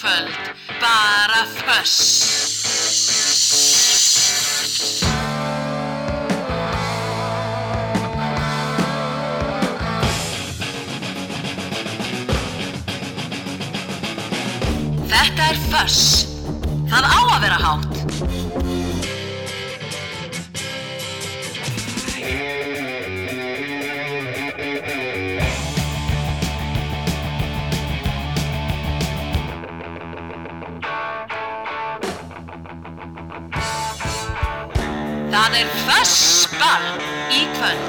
kvöld, bara föss. Þetta er föss. Það á að vera hátt. Það fössball í kvöld.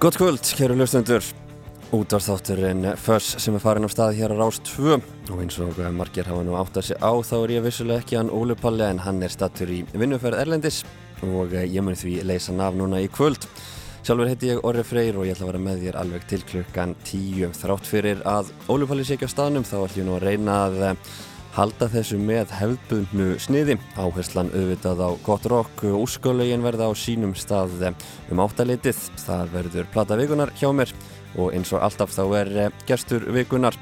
Gott kvöld, kæru hlustundur. Útvarþátturinn Föss sem er farin á stað hér á Rás 2 og eins og margir hafa nú átt að segja á þá er ég vissulega ekki hann Óli Palli en hann er stattur í vinnuferð Erlendis. Og ég mun því leysa naf núna í kvöld. Sjálfur heiti ég Orri Freyr og ég ætla að vera með þér alveg til klukkan 10 þrátt fyrir að Óli Palli sé ekki á staðnum þá ætlum ég nú að reyna að halda þessu með hefðbundnu sniði. Áherslan auðvitað á gott rock. Úrskálegin verða á sínum stað um áttalitið það verður plata vikunar hjá mér og eins og alltaf þá er gestur vikunar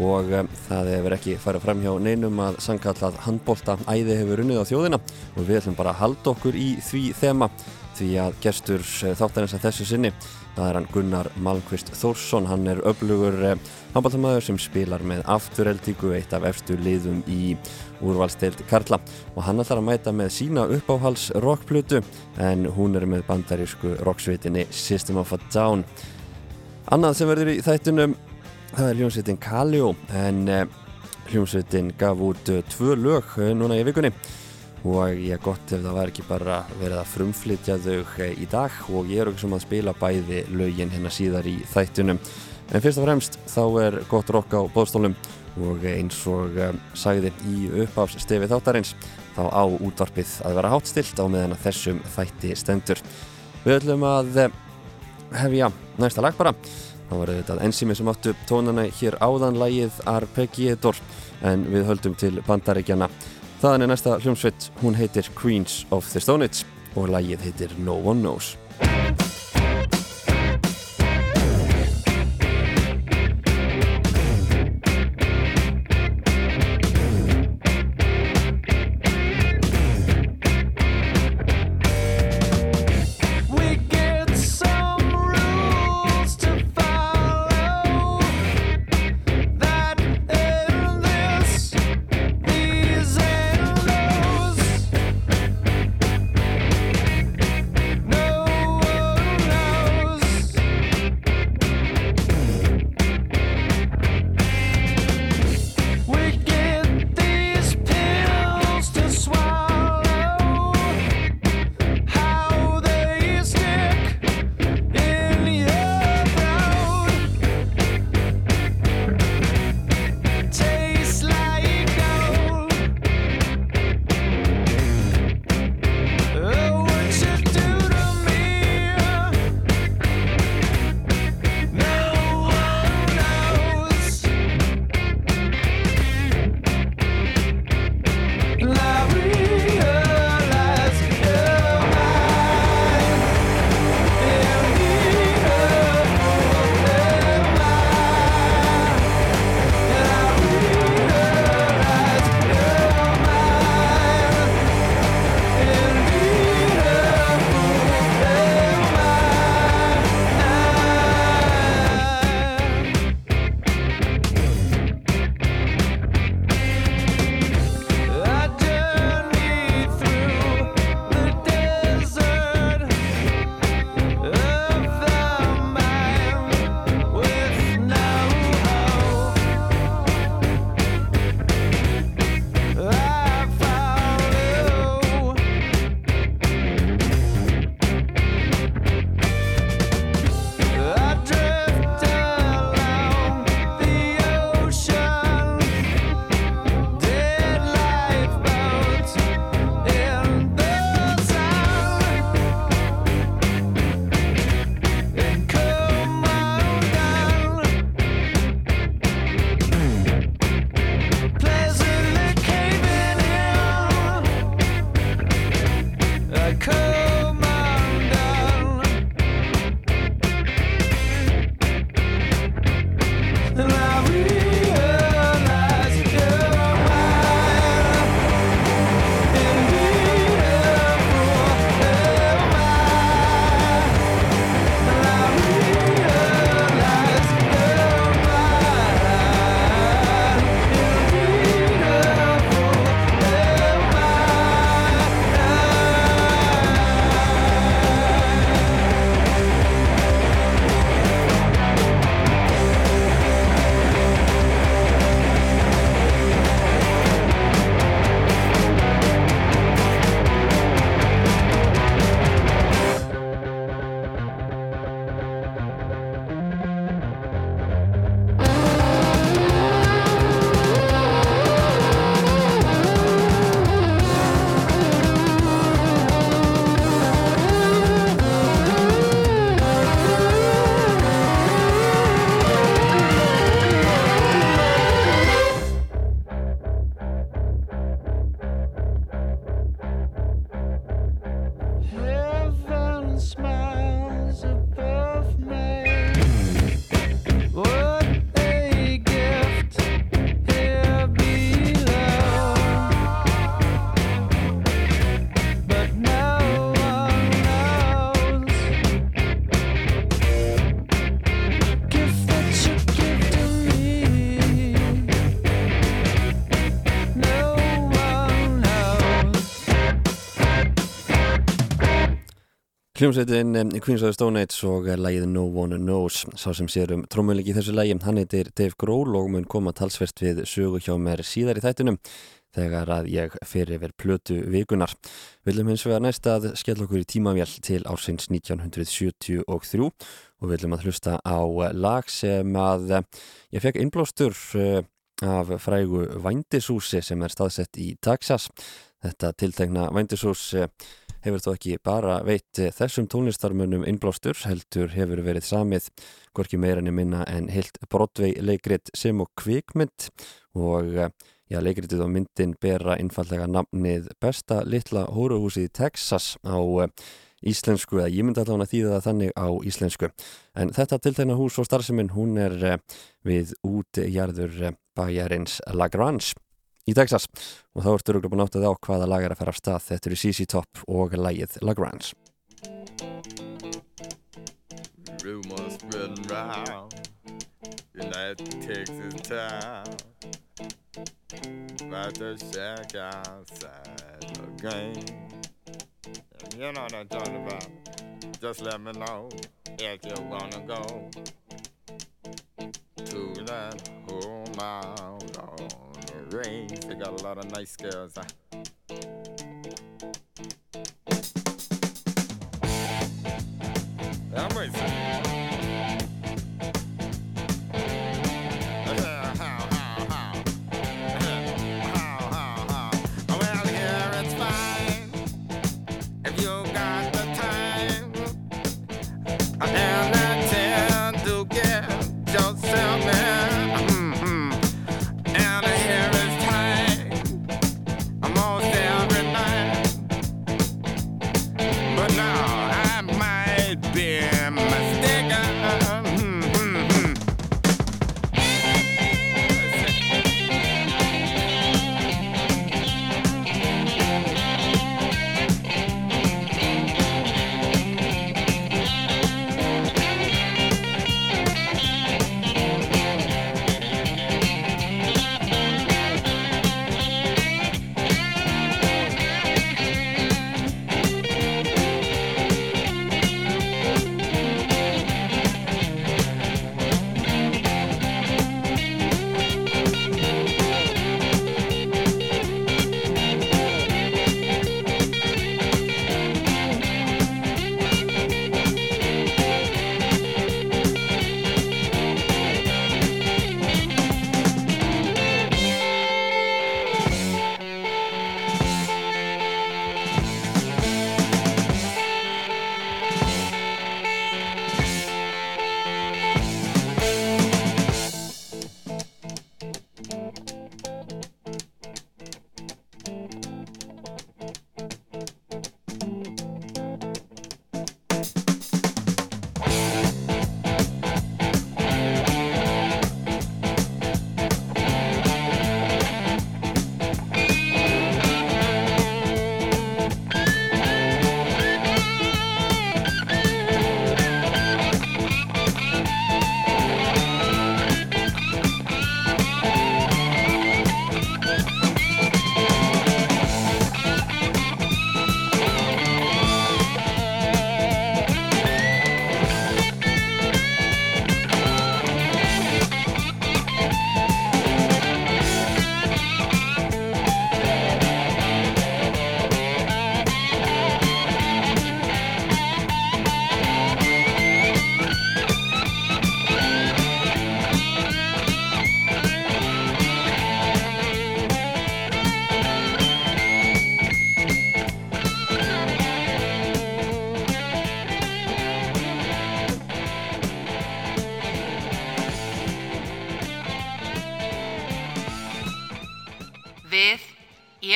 og um, það hefur ekki farið fram hjá neinum að sangkallað handbólta æði hefur unnið á þjóðina. Og við ætlum bara að halda okkur í því þema því að gestur þáttarins að þessu sinni það er hann Gunnar Malmqvist Þórsson. Hann er öflugur handbóltamæður sem spilar með afturheldíku eitt af efstu liðum í úrvalsteild Karla. Og hann ætlar að mæta með sína uppáhals rockplutu en hún er með bandarísku rocksveitinni System of a Down Annað sem verður í þættunum það er hljómsveitin Kaljó en eh, hljómsveitin gaf út uh, tvö lög uh, núna í vikunni. Og ég er gott ef það var ekki bara verið að frumflytja þau í dag. Og ég er okkur sem að spila bæði lögin hérna síðar í þættunum en fyrst og fremst þá er gott rock á bóðstólum og eins og sagði í uppáfsstefi þáttarins þá á útvarpið að vera hátstilt á meðan þessum þætti stendur. Við ætlum að hefja næsta lag bara. Þá var þetta ensými sem áttu tónana hér áðan lagið Arpeggiator en við höldum til bandaríkjana þaðan er næsta hljómsveit hún heitir Queens of the Stone Age og lagið heitir No One Knows Hljómsveitin Queens of the Stone Age og lægið No One Knows sá sem sér um trómuleiki í þessu lægi hann heitir Dave Grohl og mun koma talsvert við sögu hjá mér síðar í þættunum þegar að ég fyrir yfir plötu vikunar. Viljum hins vegar næst að skella okkur í tímavél til ársins 1973 og viljum að hlusta á lag sem að ég fekk innblástur eh, af frægu Vændisúsi sem er staðsett í Texas. Þetta tiltegna Vændisús hefur þó ekki bara veit þessum tónlistarmunum innblástur heldur hefur verið samið gorki meira enn minna en heilt Broadway leikrit sem og kvikmynd og já, leikritið og myndin bera innfallega namnið besta litla hóruhúsið í Texas á íslensku, eða ég myndi allavega þýða það þannig á íslensku. En þetta tiltegna hús og starfseminn hún er við útjarður bæjarins Lagrange í Texas. Og þá ertu rúglega búin áttið á hvaða lag er að fara af stað. Þetta eru CC Top og lægið Lagrange. Rumors spreading round United Texas town. About to shack outside the game. You know what I'm talking about Just let me know if you wanna go To that whole mile long range. They got a lot of nice girls. Huh?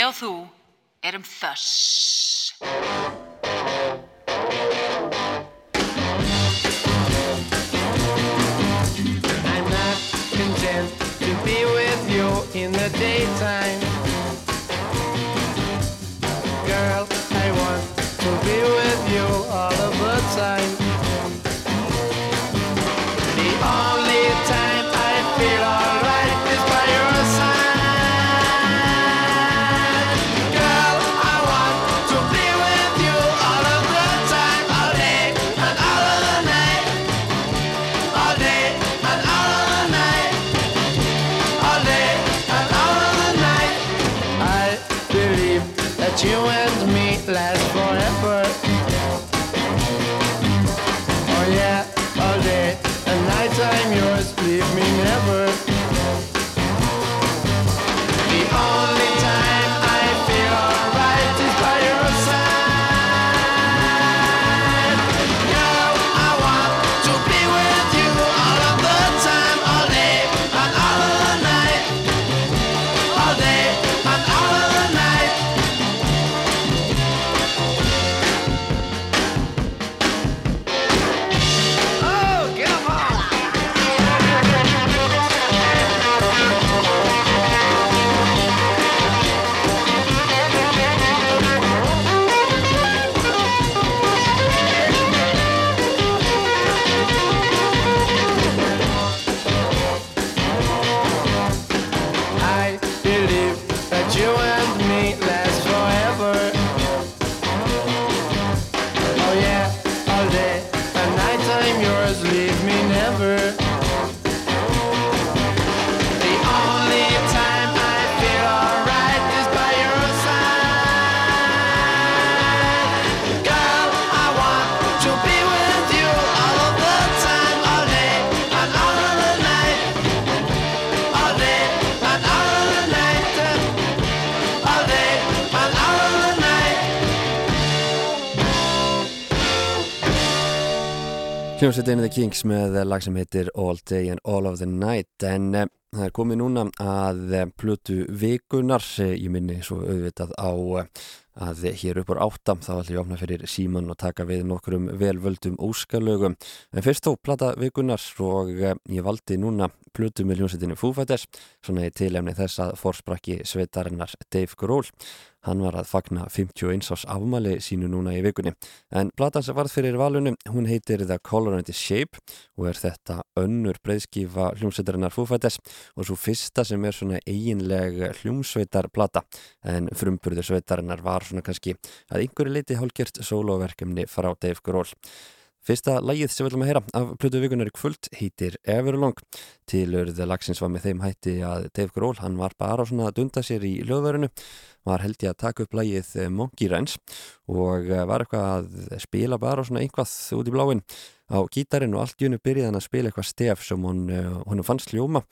Gael Hljómsveitin The Kings með lag sem heitir All Day and All of the Night en uh, það er komið núna að uh, Plutu vikunar, uh, ég minni svo auðvitað á að hér upp á áttam þá ætlum ég að opna fyrir síman og taka við nokkrum velvöldum óskalögum en fyrst þó plata vikunar og ég valdi núna Plutu með hljómsveitinu Foo Fighters svona í tilemni þess að forsprakki sveitarinnar Dave Grohl Hann var að fagna 51 ás afmali sínu núna í vikunni. En platan sem varð fyrir valunum, hún heitir The Color and the Shape og er þetta önnur breyðskífa hljómsveitarinnar fúfættis og svo fyrsta sem er svona eiginleg hljómsveitarplata. En frumburður sveitarinnar var svona kannski að einhverju leiti hálgjört soloverkefni frá Dave Grohl. Fyrsta lægið sem við ætlum að heyra af Plutu vikunar í kvöld heitir Everlong. Tilurð lagsins var með þeim hætti að Dave Grohl, hann var bara svona að dunda sér í löðverðinu, var held ég að taka upp lægið Monkey Rens og var eitthvað að spila bara svona einhvað út í bláinn á gítarin og allt júnu byrjið hann að spila eitthvað stef sem hún, hún fannst ljóma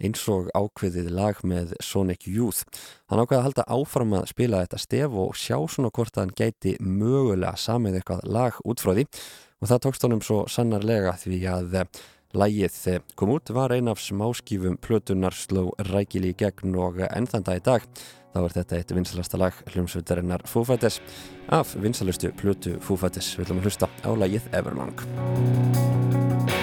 eins og ákveðið lag með Sonic Youth. Hann ákveði að halda áfram að spila þetta stef og sjá svona hvort að hann gæti mögulega samið eitthvað lag út frá því og það tókst honum svo sannarlega því að eh, lægið eh, kom út var ein af smáskífum plötunar sló rækili í gegn og ennþanda í dag þá er þetta eitt vinsalasta lag hljómsveitarinnar Fúfættis af vinsalustu plötu Fúfættis við viljum hlusta á lægið Everlong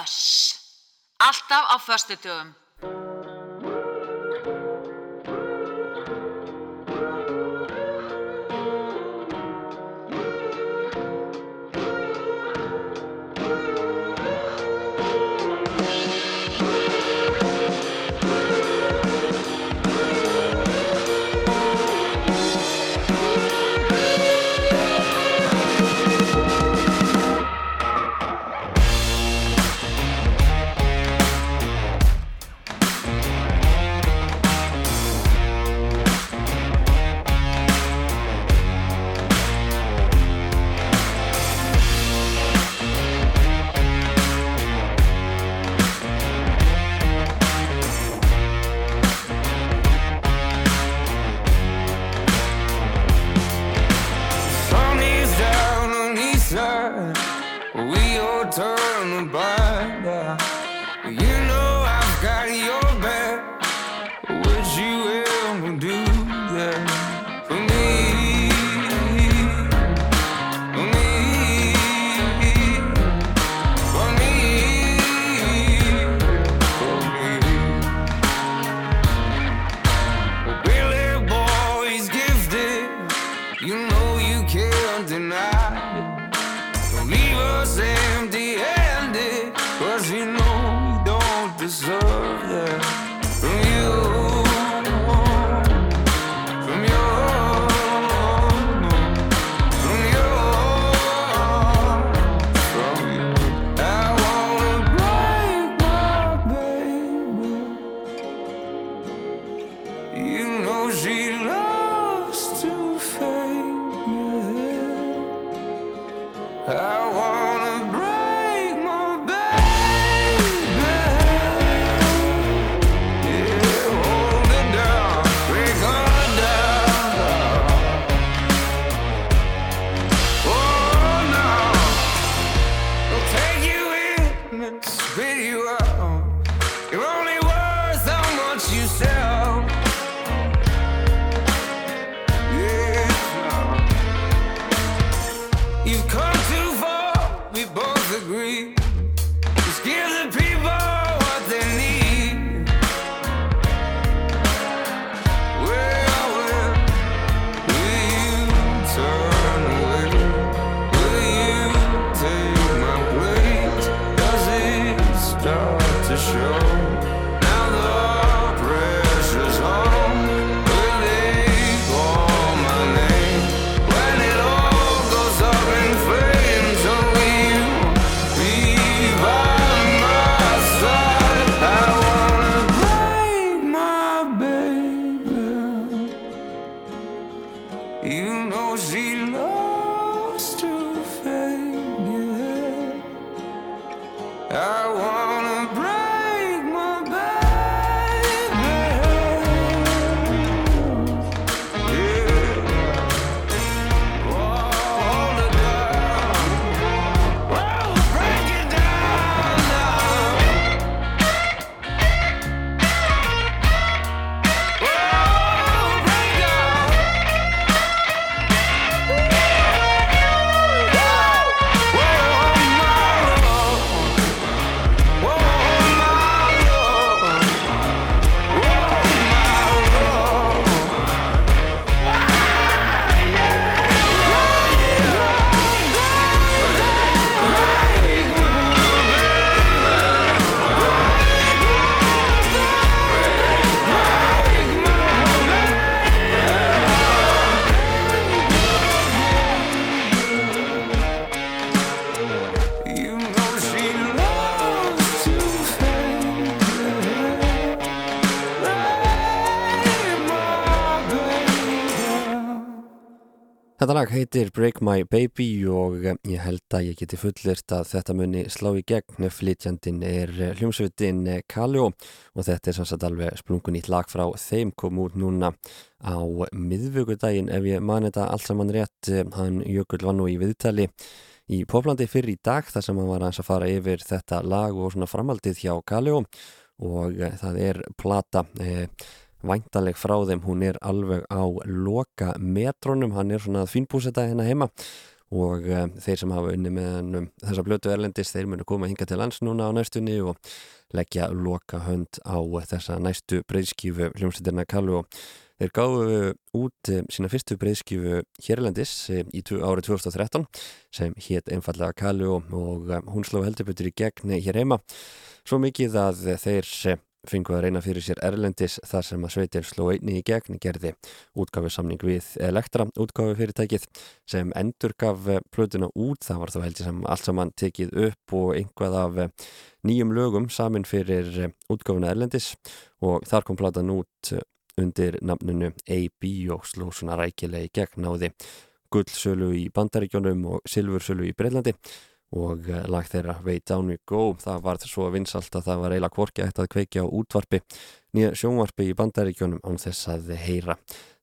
föss. Alltaf á föstudögum. lag heitir Break My Baby og eh, ég held að ég geti fullirt að þetta muni slá í gegn. Flytjandin er eh, hljómsveitin eh, Kalljó og þetta er sannsagt alveg splungun í lag frá þeim kom úr núna á miðvögudaginn ef ég mani þetta allt saman rétt. Hann Jökull var nú í viðtali í Póflandi fyrir í dag þar sem hann var að fara yfir þetta lag og svona framaldið hjá Kalljó og það er plata væntaleg frá þeim, hún er alveg á loka metronum, hann er svona að fínbúseta hérna heima. Og uh, þeir sem hafa unni með um þessa blötu erlendis, þeir munu koma hinga til lands núna á næstunni og leggja loka hönd á þessa næstu breyðskífu hljómsveitirna Kallu. Og þeir gáðu út eh, sína fyrstu breyðskífu hérlendis eh, í árið 2013 sem hétt einfallega Kallu og, og hún sló heldubutur í gegni hér heima. Svo mikið að þeir fengu að reyna fyrir sér Erlendis þar sem að sveitin sló einni í gegn gerði útgáfisamning við Elektra útgáfifyrirtækið sem endur gaf plötuna út, það var þá held ég sem allt saman tekið upp og einhvað af nýjum lögum samin fyrir útgáfina Erlendis. Og þar kom platan út undir namnunu AB og sló svona rækilega í gegn náði gullsölu í Bandaríkjónum og silfursölu í Breitlandi og eh, lag þeirra Way Down We Go. Það var svo vinsalt að það var eiginlega kvorki eftir að kveikja á útvarpi nýja sjónvarpi í bandaríkjónum án þess að heyra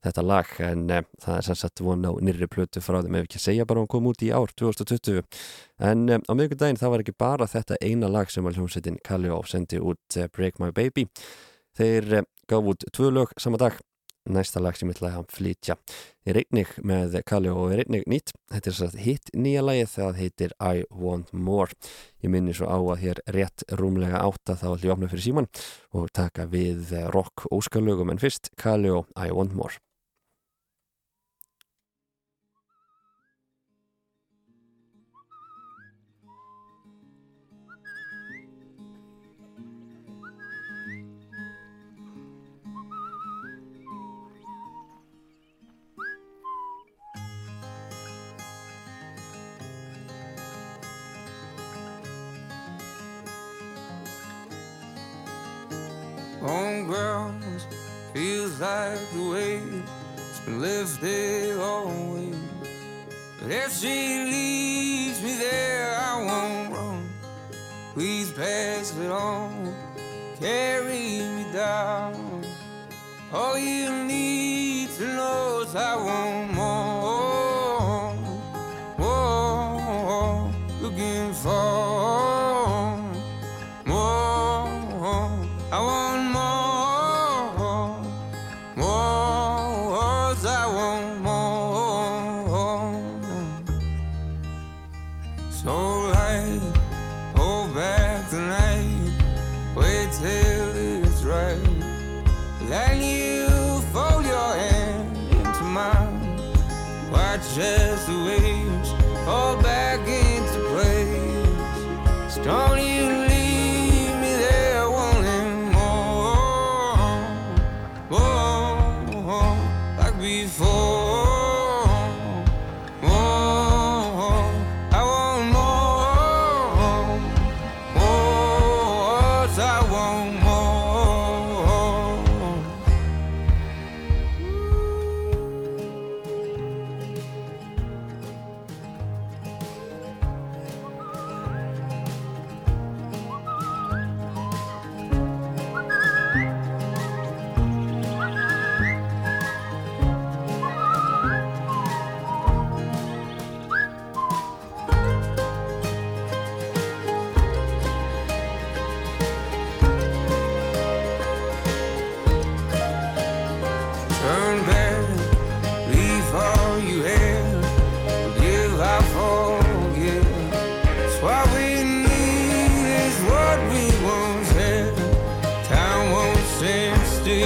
þetta lag. En e, það er sannsagt von á nýri plötu frá þeim ef ekki segja bara hún kom út í ár 2020 en e, á miðugundaginn það var ekki bara þetta eina lag sem að hljómsettin Kallio sendi út Break My Baby. Þeir gaf út tvö lög sama dag næsta lag sem ég ætlaði að flytja. Er einnig með Kali og er einnig nýtt. Þetta er svo hitt nýja lagið það heitir I Want More. Ég minni svo á að hér rétt rúmlega átta þá ætlum ég að opna fyrir síman og taka við rock óskalögum. En fyrst Kali og I Want More Homeground feels like the weight it's been lifted always. But if she leaves me there, I won't run. Please pass it on, carry me down. All you need to know is I want more. more looking for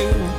you.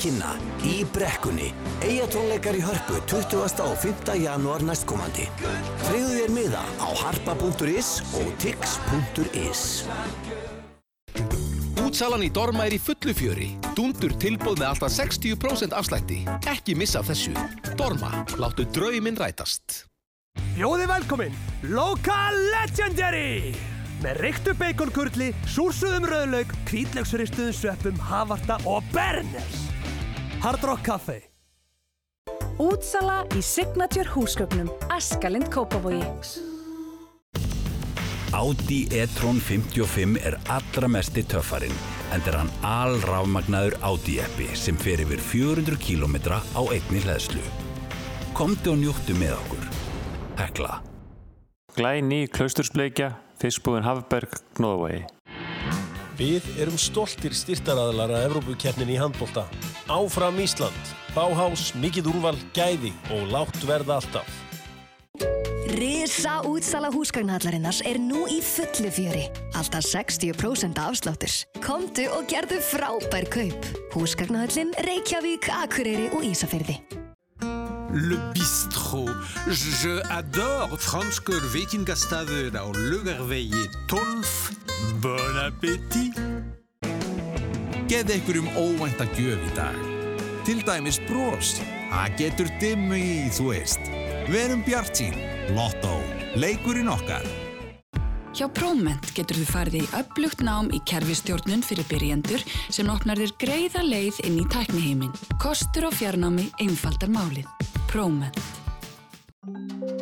Kynna í brekkunni. Eigatónleikar í hörpu 20. og 5. janúar næstkomandi. Treyðu þér miða á harpa.is og tix.is. Útsalan í Dorma er í fullu fjöri. Dundur tilbúð með alltaf 60% afslætti. Ekki missa þessu. Dorma, láttu drauminn rætast. Bjóði velkomin, Local Legendary! Með reyktu baconkurli, súrsuðum rauðlaug, kvítlaugsristuðum sveppum, havarta og berners. Hard Rock Café. Útsala í Signature húsgögnum, Askalind Kópavogi. Audi e-tron 55 er allra mesti töffarinn, en er hann alrafmagnaður Audi-eppi sem fer yfir 400 km á einni hlæðslu. Komdu og njúttu með okkur. Hekla. Glæni, Klaustursbleikja, Fiskbúðin Hafberg, Gnóðavegi. Við erum stoltir styrtaraðlar að Evrópukeppnin í handbólta. Áfram Ísland, Báhás, mikið úrval, gæði og látt verða alltaf. Risa útsala húsgagnhallarinnars er nú í fullu fjöri. Alltaf 60% afsláttur. Komdu og gerðu frábær kaup. Húsgagnahallin Reykjavík, Akureyri og Ísafyrði. Le bistrot. Je adore franskör veitingastaður á Laugarvegi 12. Bon appétit! Geð ykkur um óvænta gjöf í dag. Til dæmis bros. Það getur dimmu í, þú veist. Verum bjart sín. Lotto. Leikurinn okkar. Hjá Próment getur þú farið í upplugt nám í kerfistjórnun fyrir byrjendur sem opnar þér greiða leið inn í tækniheimin. Kostur og fjarnámi einfaldar málið. Próment.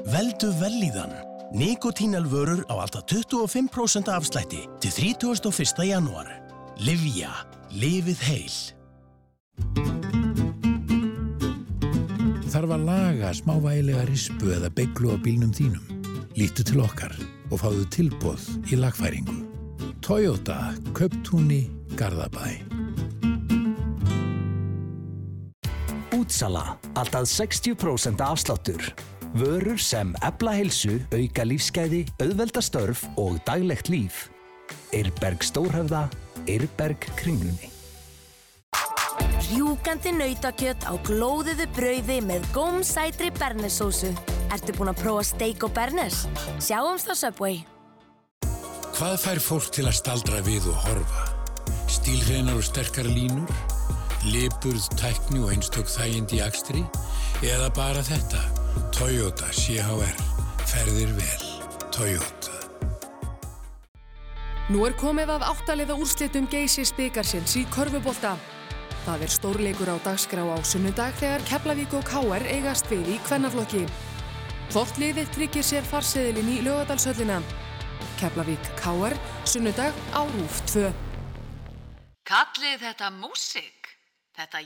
Veldu velíðan. Nikotínalvörur á alltaf 25% afslætti til 31. janúar. Livja. Livið heil. Þarf að laga smávægilega rispu eða beiglu á bílnum þínum. Lítu til okkar og fáðu tilbóð í lagfæringu. Toyota, Köptúni, Garðabæ. Útsala. Alltaf 60% afsláttur. Vörur sem ebla heilsu, auka lífsgæði, auðvelda störf og daglegt líf. Eirberg Stórhöfða, Eirberg Kringlunni. Rjúkandi nautakjött á glóðuðu brauði með gómsætri bernesósu. Ertu búinn að prófa steik og bernes? Sjáumst á Subway. Hvað fær fólk til að staldra við og horfa? Stílhreinar og sterkar línur? Liburð, tækni og einstök þægind í akstri? Eða bara þetta? Toyota CHR. Ferðir vel. Toyota. Nú er komið að áttaliða úrslitum geysis byggarsins í körfubólta. Það er stórleikur á dagskrá á sunnudag þegar Keflavík og K.R. eigast við í kvennaflokki. Hvort liðið tryggir sér farseðilinn í lögadalsöllina. Keflavík K.R. sunnudag á Rúf 2. Kallið þetta músik, þetta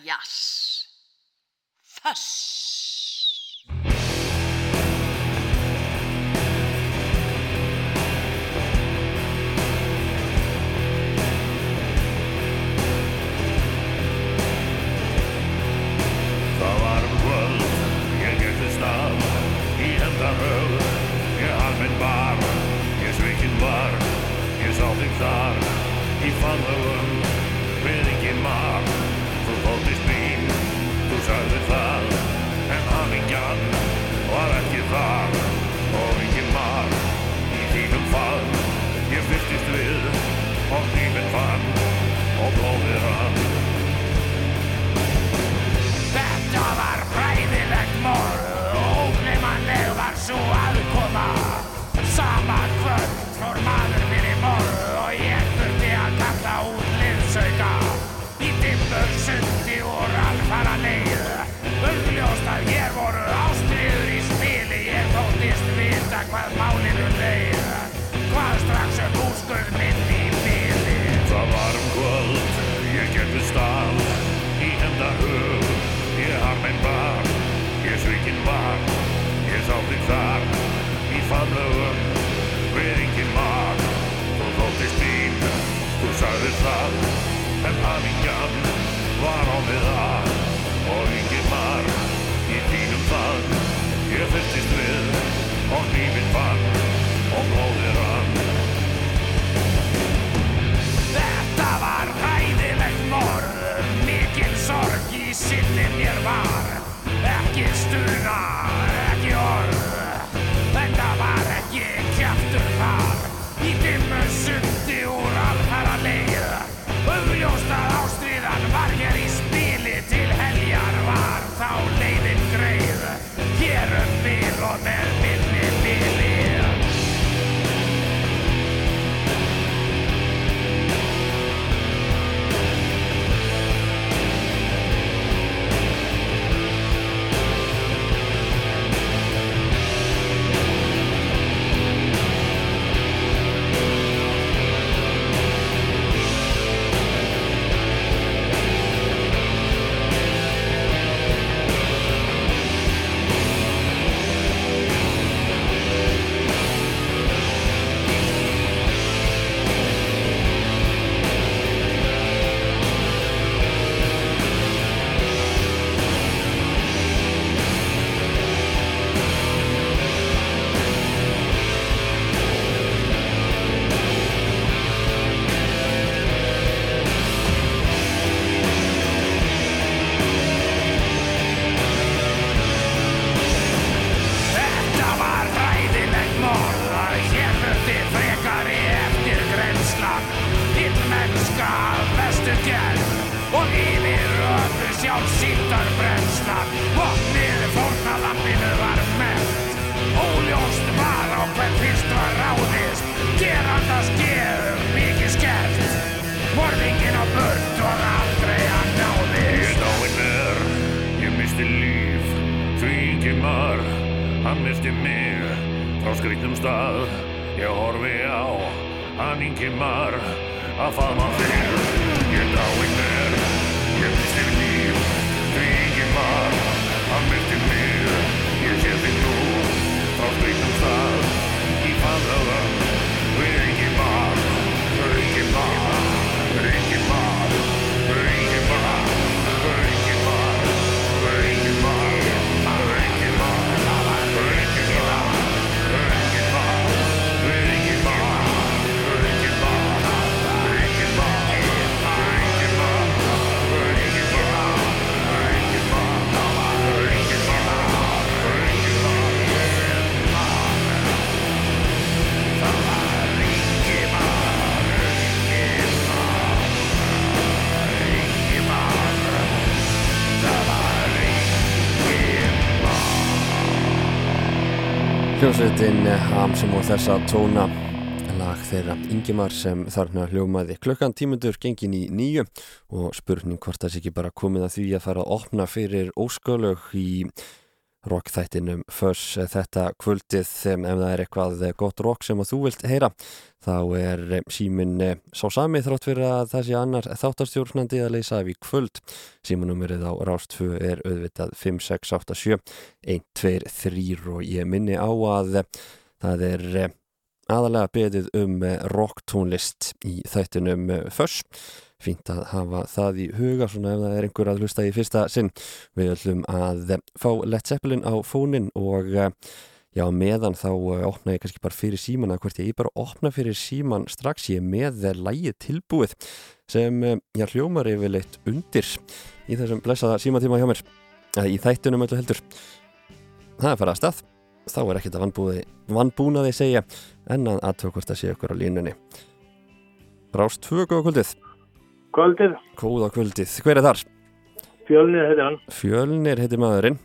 um kvöld, ég sá þig þar, í fannhögum Við enginn mar, þú þóttist mín Þú sagði það, en hamingjan var ekki þar Og enginn mar, í þínum fann Ég fyrstist við, og hnífinn fann Og blóðið rann Þetta var hræðilegt morð og ógleymanleg var svo aðkoma. Sama kvöld fór maður faðlögum við engin mag Þú þóttist mín, þú sagðist það en hamingjan var á við það. Og engin mar í þínum það ég fyrstist við og nýminn fann og blóðir hann Þetta var hæðilegt morð mikil sorg í sinni mér var. Ekki stuna. Hljómsveitin ham sem og þessa tóna. Lag þeirra Ingimar sem þarna hljómaði klukkan tímundur gengin í nýju og spurning hvort það sé ekki bara komið að því að fara að opna fyrir óskölög í rockþættinum Föss. Þetta kvöldið ef það er eitthvað gott rock sem þú vilt heyra þá er símin sá sami þrátt fyrir að það sé annar þáttarstjórnandi að leysa af í kvöld. Símanúmerið á Rástfu er auðvitað 5687 123 og ég minni á að það er aðalega beðið um rocktónlist í þættinum Föss fínt að hafa það í huga svona ef það er einhver að hlusta í fyrsta sinn. Við ætlum að fá Led Zeppelin á fónin og já meðan þá opna ég kannski bara fyrir síman að hvert ég bara opna fyrir síman strax ég með lægi tilbúið sem já hljómar yfirleitt undir í þessum blessaða símatíma hjá mér. Í þættunum öllu heldur. Það er farað að stað þá er ekkert að vannbúnaði segja en að aðtökvort að sé okkur á línunni Rást tvö góða kvöldið Kvöldið. Góða kvöldið. Hver er þar? Fjölnir heitir hann. Fjölnir heitir maðurinn.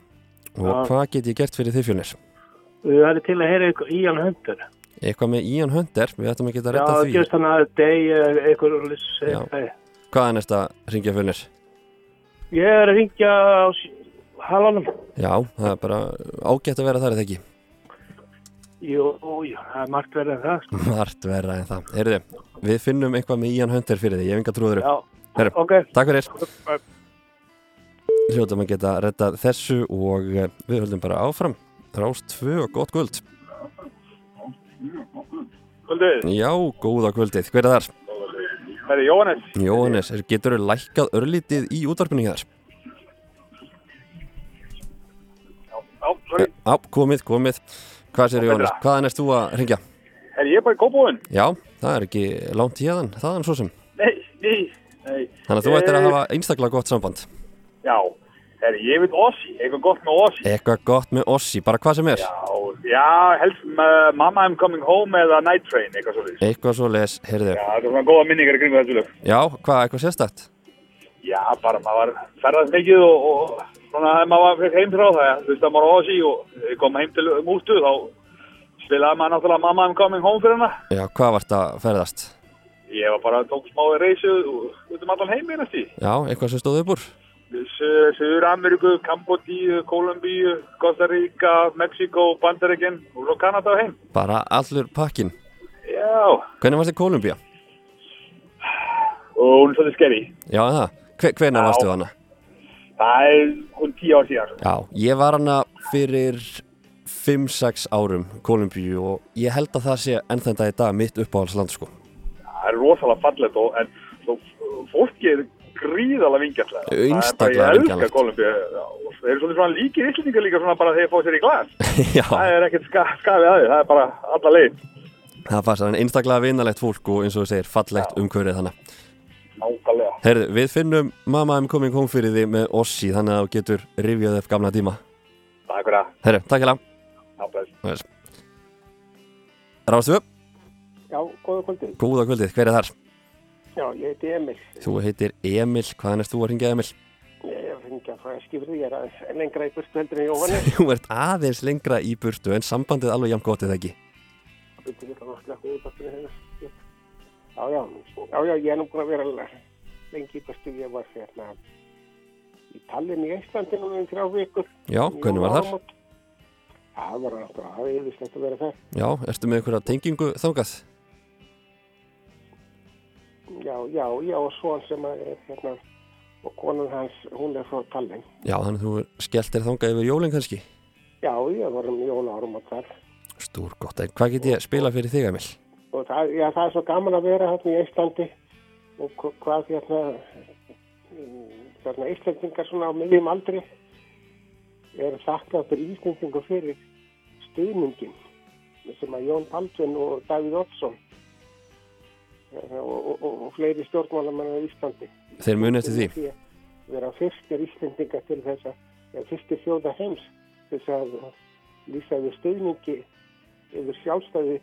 Og Já. hvað get ég gert fyrir þið fjölnir? Við erum til að heyra eitthvað Ían Hunter. Eitthvað með Ian Hunter, við ættum að geta að Já, retta því. just hann að deg eitthvað og lýs Já. Hvað er næsta ringja fjölnir? Ég er að ringja á halanum. Já, það er bara ágætt að vera þar eða ekki. Jú, jú, það er margt verið en það. sko. Mart verra en það. Heyrðu, við finnum eitthvað með Ian Hunter fyrir því, ég hef enga trúður upp. Já, Heyrðu, ok. Takk fyrir. Hljóðum að geta rettað þessu og eh, við höldum bara áfram. Rást tvö og gott kvöld. Kvöldið, Já, góða kvöldið. Hver er þar? það er Jóhannes. Jóhannes, er- geturðu lækkað örlítið í útvarpinu hér? Já, sorry. Já, komið, komið. Hvað sér Jóhannes? Hvaðan erst þú að ringja? Er ég bara í góðbúin? Já, það er ekki langt hérðan, þaðan svo sem. Nei, nei, nei. Þannig að þú ættir að Eh, hafa einstaklega gott samband. Já, er ég veit Ossi, eitthvað gott með Ossi. Eitthvað gott með Ossi, bara hvað sem er. Já, já, helst með Mama I'm Coming Home eða Night Train, eitthvað svolítið. Eitthvað svo les, heyrðu. Já, það er svona góða minningar í þessu lög. Já, hvað, eitthvað sérstætt? Já, bara maður ferðast mikið og, og svona þegar maður fekk heim frá það, þú veist að maður á Ossi og kom heim til mústu, þá spilaði maður náttúrulega Mama I'm Coming Home fyrir hana. Já, hvað vart að ferðast? Ég var bara, tók smá reysu út um allan heim einast í. Já, eitthvað sem stóð upp úr? Söður Ameríku, Kambodíu, Kolumbíu, Costa Rica, Mexiko, Bandaríkin og svo Kanada og heim. Bara allur pakkin. Já, Hvernig varst þið Kolumbía? og hún er svolítið skeri. Já, það. Hve, hvenær Já. varstu hana? Það er hún tíu ár síðan. Já, ég var hana fyrir 5-6 árum Kolumbíu og ég held að það sé enn þann dag í dag mitt uppáhaldsland sko. Það er rosalega fallet og en svo fólki er gríðalega vingjallega. Einstaklega Ég elska vingjarnlegt. Kolumbíu og þeir eru svolítið svona líkir íslendingar líka svona bara þegar þeir fá sér í glas. Já, Það er ekkert ska, skafið að því, það er bara alla leið. það fannst hann einstaklega vinalegt fólk og eins og þú segir fallegt umhverfið þannig. Nákvæmlega. Herðu, við finnum Mamma I'm Coming Home fyrir því með Ossi þannig að þú getur rifjað upp gamla tíma. Takk fyrir það. Herru, takk hérna. Já, bless. Rástu, Já, góða kvöldi. góða kvöldið, hver er þar? Já, ég heiti Emil. Þú heitir Emil, hvaðan erst þú að ringja Emil? Ég er að ringja frá Eskifrið, ég er aðeins lengra í burtu heldur en Jóhannes. Þú ert aðeins lengra í burtu en sambandið alveg jafn gott eða ekki. Já, já, já, já, ég er nú búin að vera lengi í burtu. Ég var hérna í Tallinn í Íslandi núna í þrjá vikur. Já, hvernig var þar? Áramót. Það var alltaf aðeins að vera það. Já, ertu með einhverja tengingu þangað? Já, já, já, og svo sem að er hérna, og konan hans, hún er frá Tallinn. Já, þannig að þú skellt þér þangað yfir jólinn kannski? Já, ég var um jólárum og þar. Stúr gott, en hvað get ég að spila fyrir þig, Emil? Og það, já, það er svo gaman að vera hérna í Íslandi og hva- hvað hérna, hérna Íslandingar svona á miðjum aldri er þakkláttur Íslandingu fyrir stuðningin sem að Jón Baldvin og Davíð Oddsson eh, og, og, og, og fleiri stjórnmálamenn á Íslandi. Þeir muni eftir því? vera fyrstir Íslendinga til þess að, eða fyrstir þjóða heims þess að lýsa við stuðningi yfir sjálfstæði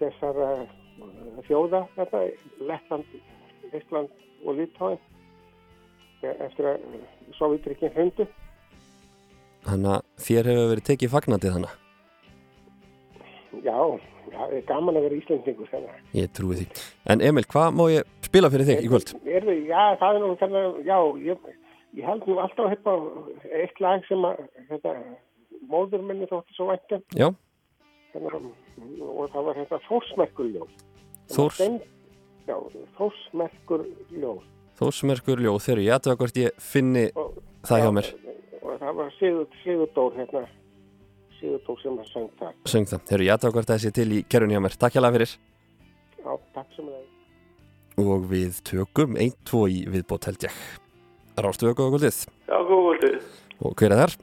þessara uh, þjóða þetta, Lettland, Ísland og Litáin eftir að Sovjetrikinn hundu. Þannig að þér hefur verið tekið fagnandi þannig. Já, það er gaman að vera Íslendingur þannig. Ég trúi því. En Emil, hvað má ég spila fyrir þig í kvöld? Er við, já, það er nú þannig, já, ég, ég held nú alltaf upp á eitt lag sem að, þetta, móður minni þótti svo væntum. Já, Hérna, og það var hérna Þórsmerkur ljóð. Þórs, Já, Þórsmerkur ljóð. Þórsmerkur ljóð, þegar ég aðtöða hvort ég finni það hjá mér. Og það var Sigur, Sigurdór hérna, Sigurdór sem að söng það. Söng það. Þegar ég aðtöða hvort það sé til í kerun hjá mér. Takk hjá fyrir. Já, takk sem það. Og við tökum ein, tvo í viðbót held ég. Rástu við góða kvöldið. Já, góð kvöldið. Og hver er þar?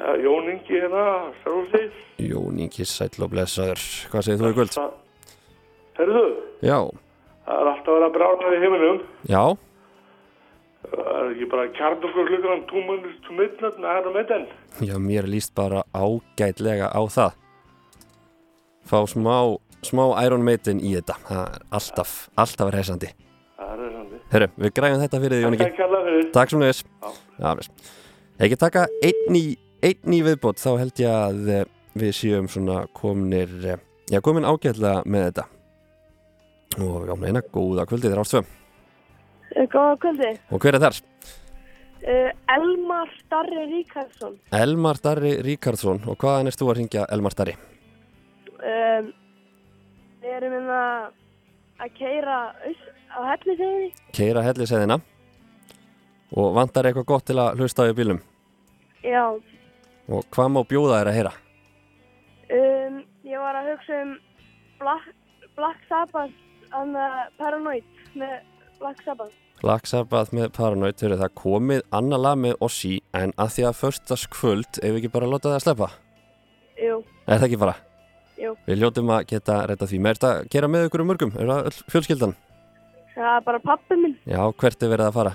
Ja, Jón Hérna, Sárúsið. Jón Ingi Sæll og Blessaður. Hvað segir þú í kvöld? Herðu, Já, það er alltaf að vera brána í heiminum. já, Það er ekki bara kjarn okkur klukkan túmunir til mittnöld, næra með den. já, mér líst bara ágætlega á það. Fá smá, smá Iron Maiden í þetta. Það er alltaf, alltaf reysandi. Það er reyðsandi. Herru, við græðum þetta fyrir því, Jón Ingi. Takk sem neðis. Já, veist. Ekki taka einn í, einn í viðbót, þá held ég að eh, við séum svona komnir, eh, já, komin ágætlega með þetta. Og já, meina, góða kvöldið þér ástöðum. Góða kvöldi. Og hver er þar? Uh, Elmar Starri Ríkarsson. Elmar Darri Ríkardsson. Og hvaðan erst þú að ringja Elmar Darri? Um, við erum hérna að keira á hellisegði. Keira helliseiðina. Og vantar eitthvað gott til að hlusta á bílum. Já. Og hvað má bjóða þér að heyra? Um, ég var að hugsa um Black, Black Sabbath and Paranoid með Black Sabbath. Black Sabbath með Paranoid, þegar það komið annar lag með Ossi en að því að förstaskvöld, ef við ekki bara láta það að sleppa? Jú, Er það ekki bara? jú. Við ljótum að geta retta því. Með þetta að gera með ykkur um mörgum? Er það fjölskyldan? Það er bara pappi minn. Já, hvert er verið að fara?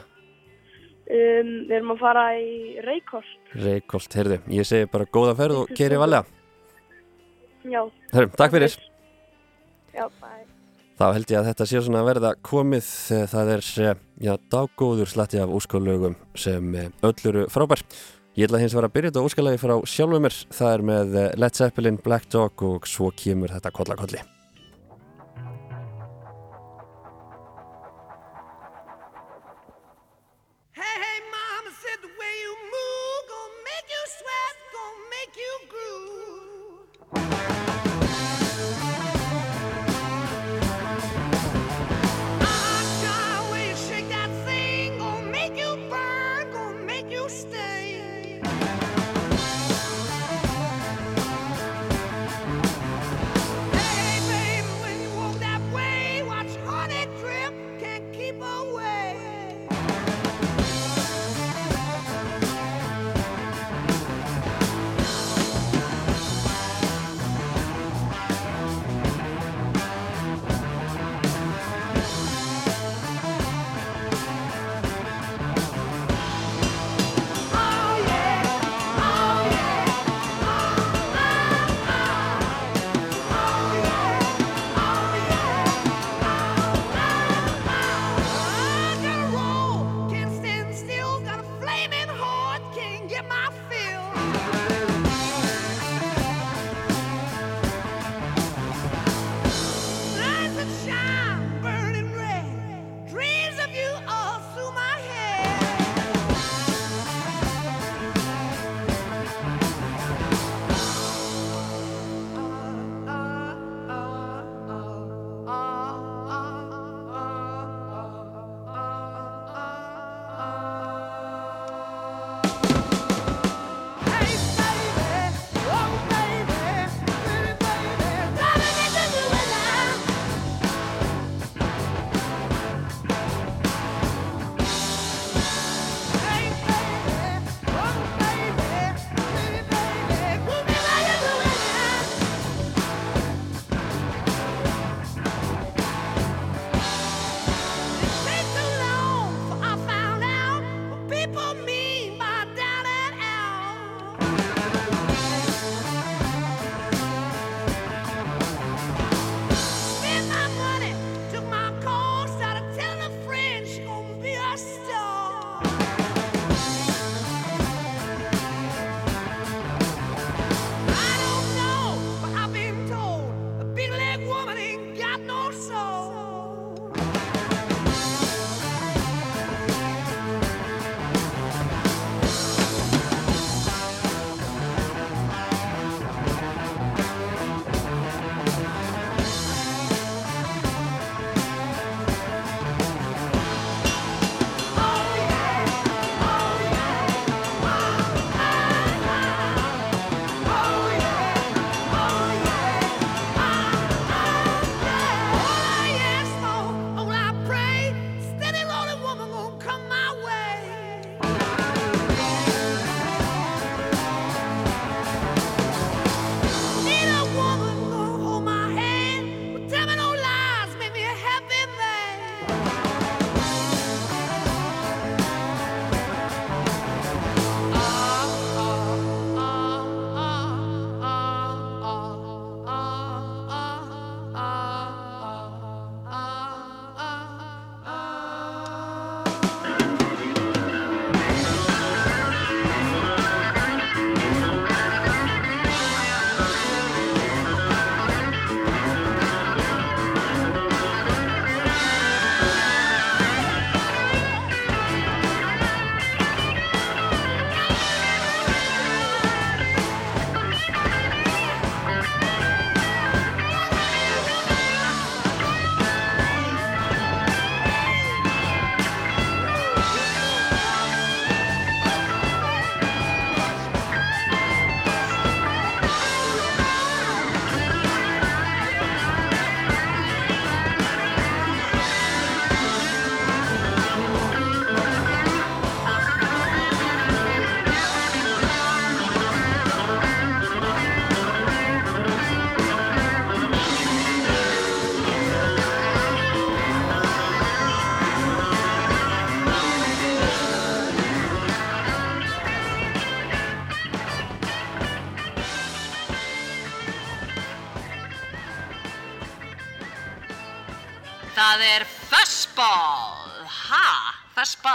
Um, við erum að fara í Reykholt. Reykholt, heyrðu. Ég segi bara góða ferð og keri valega. Já. Herrum, takk fyrir. Já, bæ. Þá held ég að þetta sé svona að verða komið þegar það er, eh, já, daggóður slatti af úskalögum sem eh, öll eru frábær. Ég ætla hins vegar að byrja þetta úskalagi frá sjálfum mér. Það er með eh, Led Zeppelin, Black Dog og svo kemur þetta kollakolli.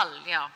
Metall, ja.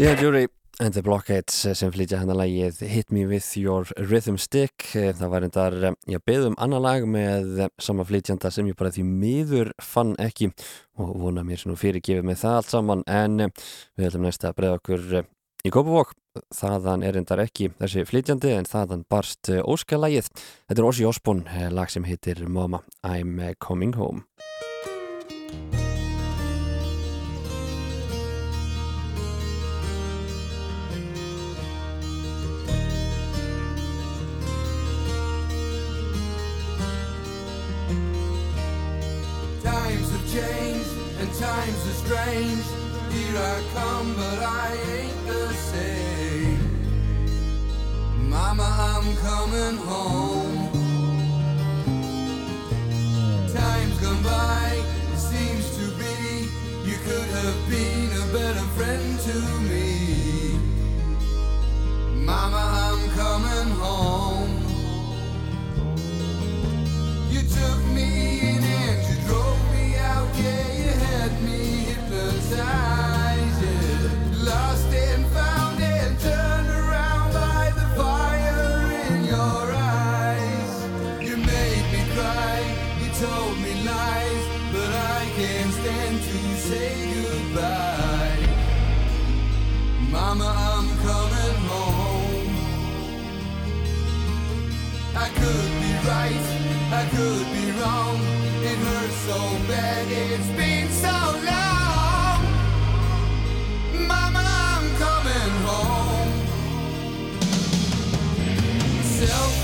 Yeah, Jury and the Blockheads sem flytja hennar lagið Hit Me With Your Rhythm Stick. Það var endar, ég beðum annar lag með sama flytjanda sem ég bara því miður fann ekki og vona mér sem nú fyrirgefið með það allt saman. En við ætlum næst að breyða okkur í Kópavók þaðan er endar ekki þessi flytjandi en þaðan barst óskalagið. Þetta er Ossi Osborn, lag sem heitir Mama I'm Coming Home strange. Here I come, but I ain't the same. Mama, I'm coming home. Time's gone by, it seems to be. You could have been a better friend to me. Mama, I'm coming home. You took me I could be right, I could be wrong. It hurts so bad, it's been so long. Mama, I'm coming home. Self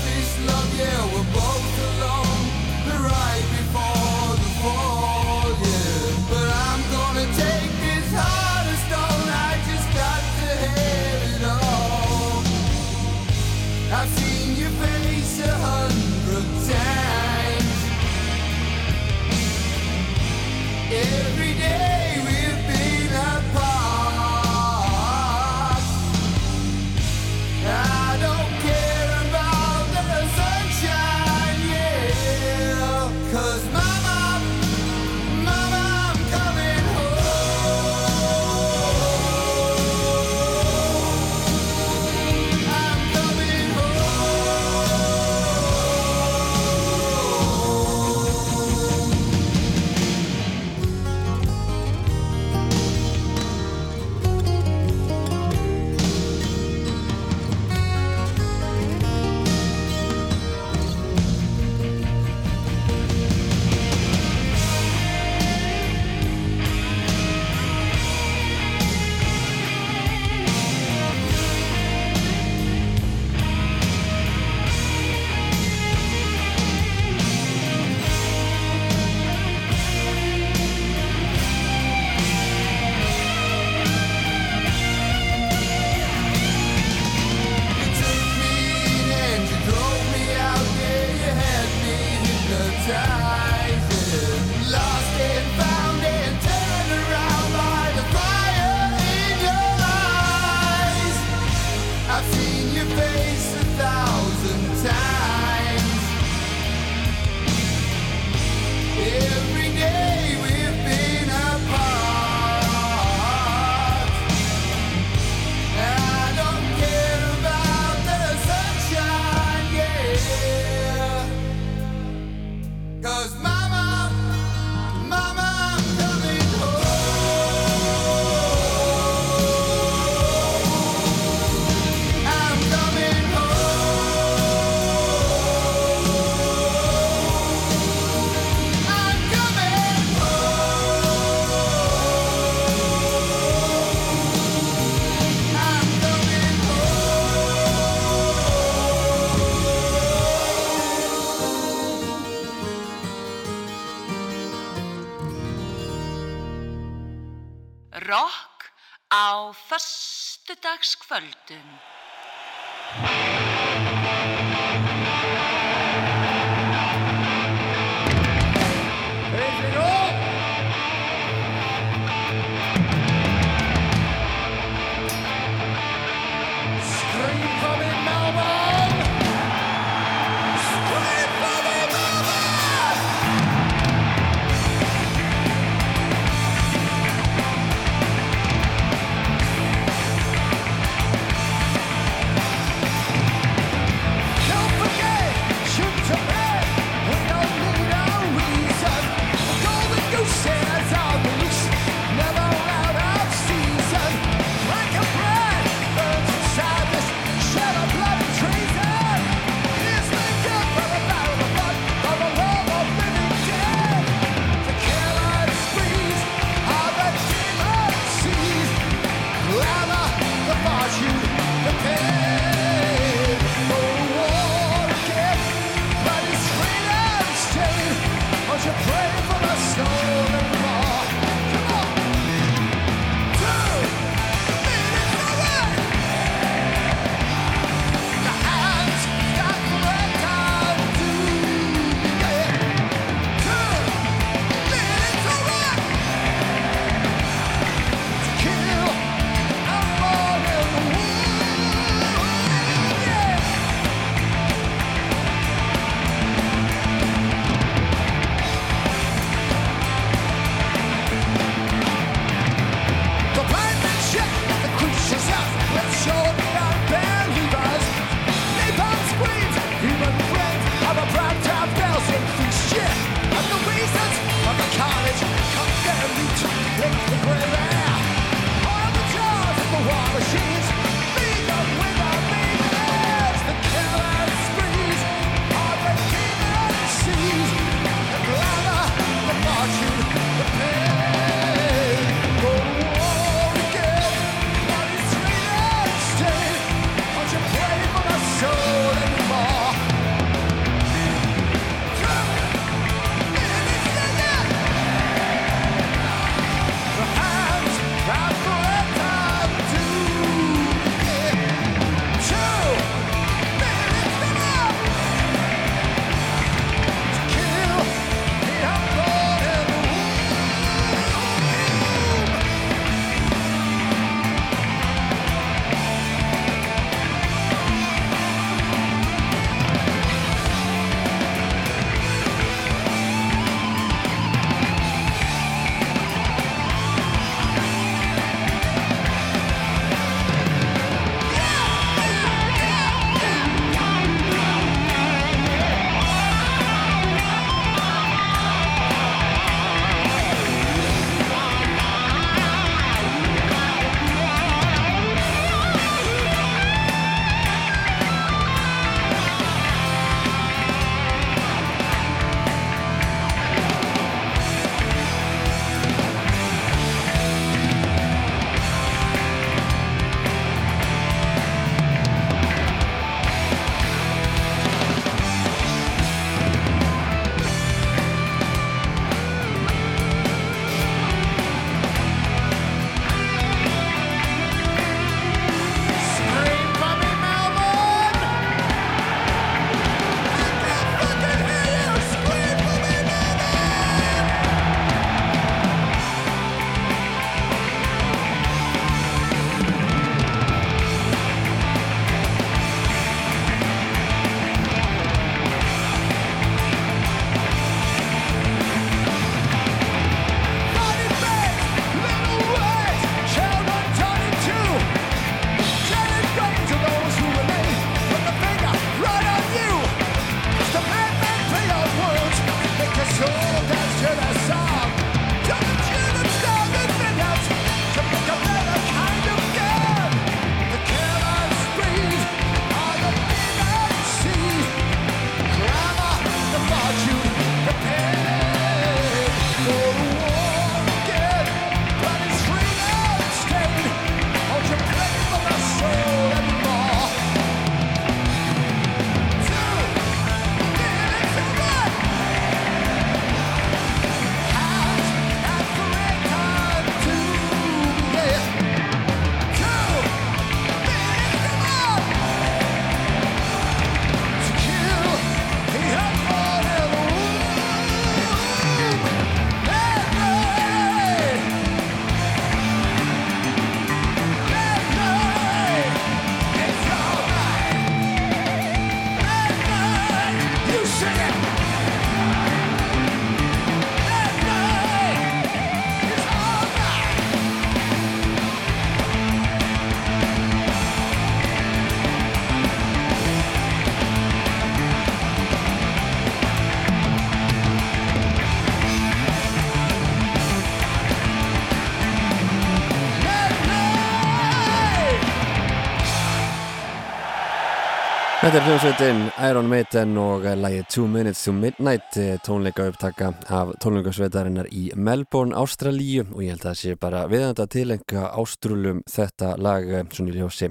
Þetta er hljómsveitin Iron Maiden og lægið Two Minutes to Midnight eh, tónleika upptaka af tónleikasveitarinnar í Melbourne, Ástralíu og ég held að það sé bara viðanda tilenga ástrúlum þetta lag eh, svona í ljósi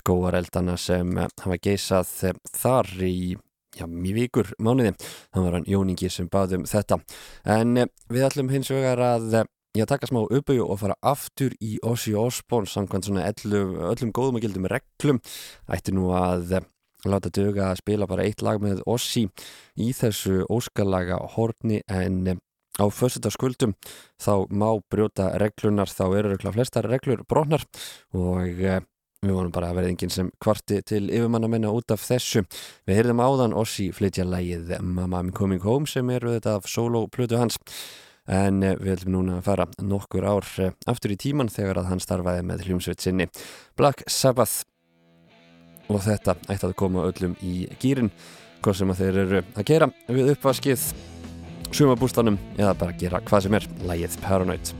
skóareldana sem eh, hafa geisað þar í já, mjög vikur mánuði. Það var hann Jóningi sem baðum þetta. En við ætlum hins vegar að ég að taka smá uppauðu og fara aftur í Ozzy Osbourne samkvæmt svona öllum, öllum góðum og gildum reglum ætti nú að láta döga að spila bara eitt lag með Ossi í þessu óskalaga horni en eh, á försetarskuldum þá má brjóta reglunar þá eru regla flestar reglur brotnar og e, við vonum bara að verða enginn sem kvarti til yfirmannamennu út af þessu. Við heyrðum áðan Ossi flytja lægið Mamma I'm Coming Home sem eru þetta af solo-plötu hans. En e, við ætlum núna að fara nokkur ár aftur í tíman þegar að hann starfaði með hljómsveit sinni. Black Sabbath og þetta ætti að koma öllum í gýrin hvað sem þeir eru að gera við uppvaskið sumabústanum eða bara gera hvað sem er lægið Paranoid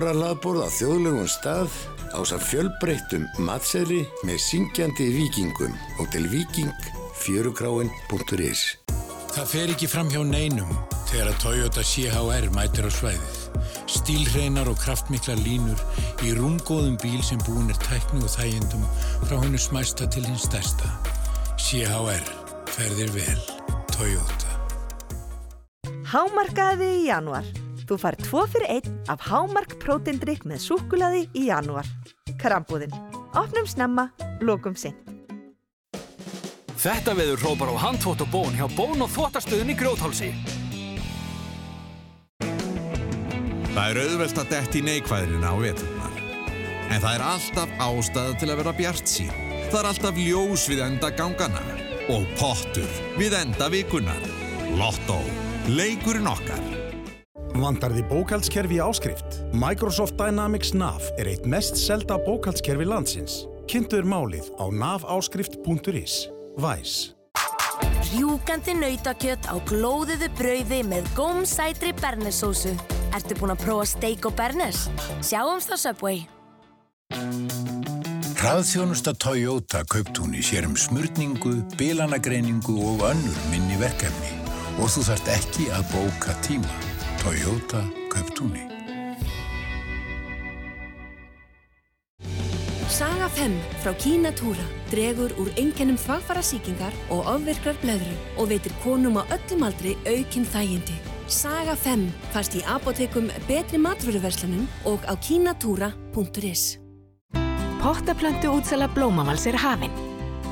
Þorralaðborð á þjóðlegum stað á þess fjölbreyttum matseðli með syngjandi vikingum og til vikingfjörukráin.is Það fer ekki fram hjá neinum þegar að Toyota CHR mætir á svæðið. Stílhreinar og kraftmikla línur í rungóðum bíl sem búin er tæknu og þægendum frá hennu smæsta til hins stærsta. CHR. Ferðir vel. Toyota. Hámarkaði í januar. Þú fær tvo fyrir einn af Hámark prótindrykk með súkulaði í januar. Krambúðin. Opnum snemma, lokum sinn. Þetta veður hrópar á handfótt og bón hjá bón og þvottastöðun í grjóthálsi. Það er auðvelt að detti í neikvæðirina á veturnar. En það er alltaf ástæða til að vera bjart sín. Það er alltaf ljós við enda gangana. Og pottur við enda vikunar. Lotto. Leikurinn okkar. Vandar því bókaldskerfi í áskrift? Microsoft Dynamics NAV er eitt mest selda bókaldskerfi landsins. Kynntuður málið á naváskrift.is. Væs. Rjúkandi nautakjött á glóðuðu brauði með gómsætri bernesósu. Ertu búinn að prófa steik og bernes? Sjáumst á Subway. Hraðþjónusta Toyota Kauptúni sér um smurningu, bilanagreiningu og önnur minni verkefni og þú þarft ekki að bóka tíma. Toyota Kauptúni. Saga 5 frá Kína Túra dregur úr einkennum þvagfara síkingar og ofvirkrar blöðru og veitir konum á öllum aldri aukinn þægindi. Saga 5 fast í apotekum betri matvöruverslunum og á kínatúra.is Pottaplöntu útsala Blómavals er hafinn.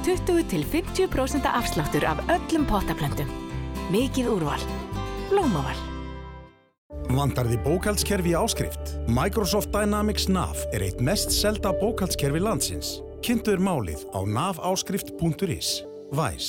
20-50% afsláttur af öllum pottaplöntum. Mikið úrval. Blómaval. Vandar þið bókaldskerfi áskrift? Microsoft Dynamics NAV er eitt mest selda bókaldskerfi landsins. Kynntuður málið á naváskrift.is. Væs.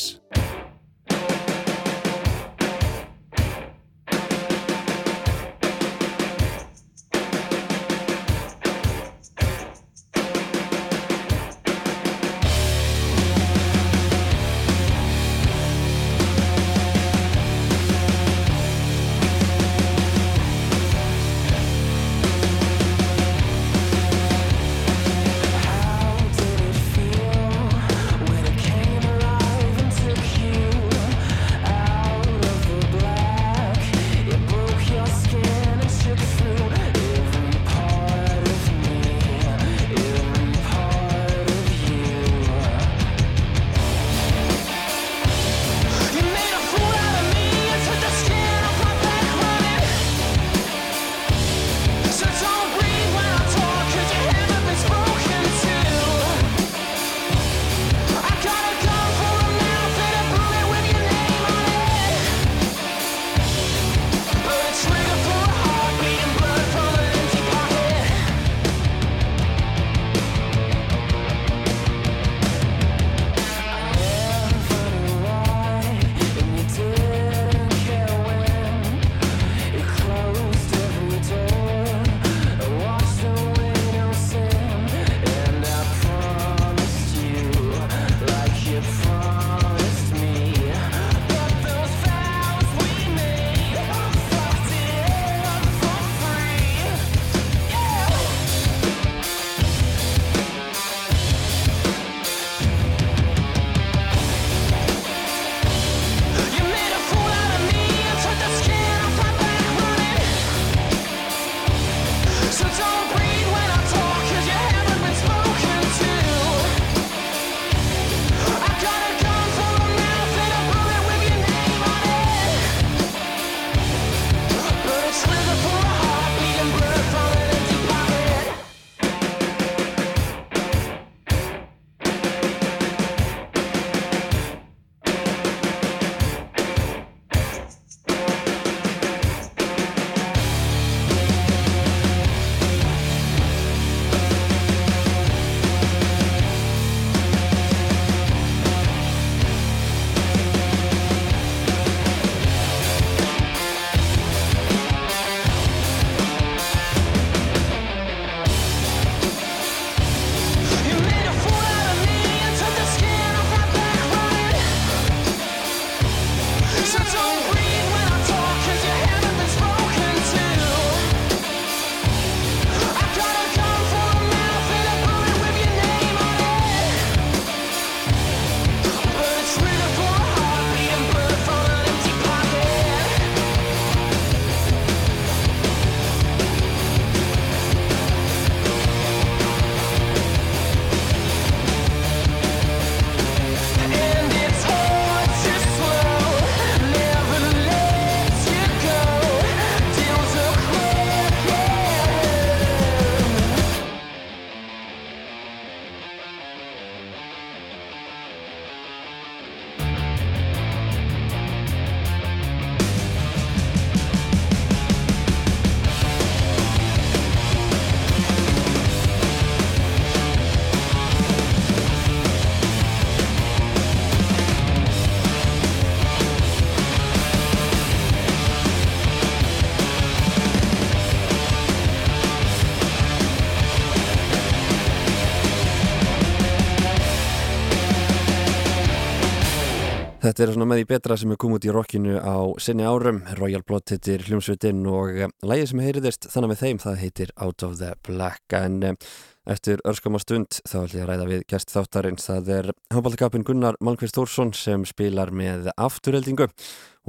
Þetta er svona með því betra sem er komið út í rockinu á sinni árum. Royal Blood heitir hljómsveitin og eh, lægið sem heyriðist þannig með þeim það heitir Out of the Black. En eh, eftir örskama stund þá ætlum ég að ræða við gæst þáttarins. Það er handbóltakapin Gunnar Malmqvist Þórsson sem spilar með afturheldingu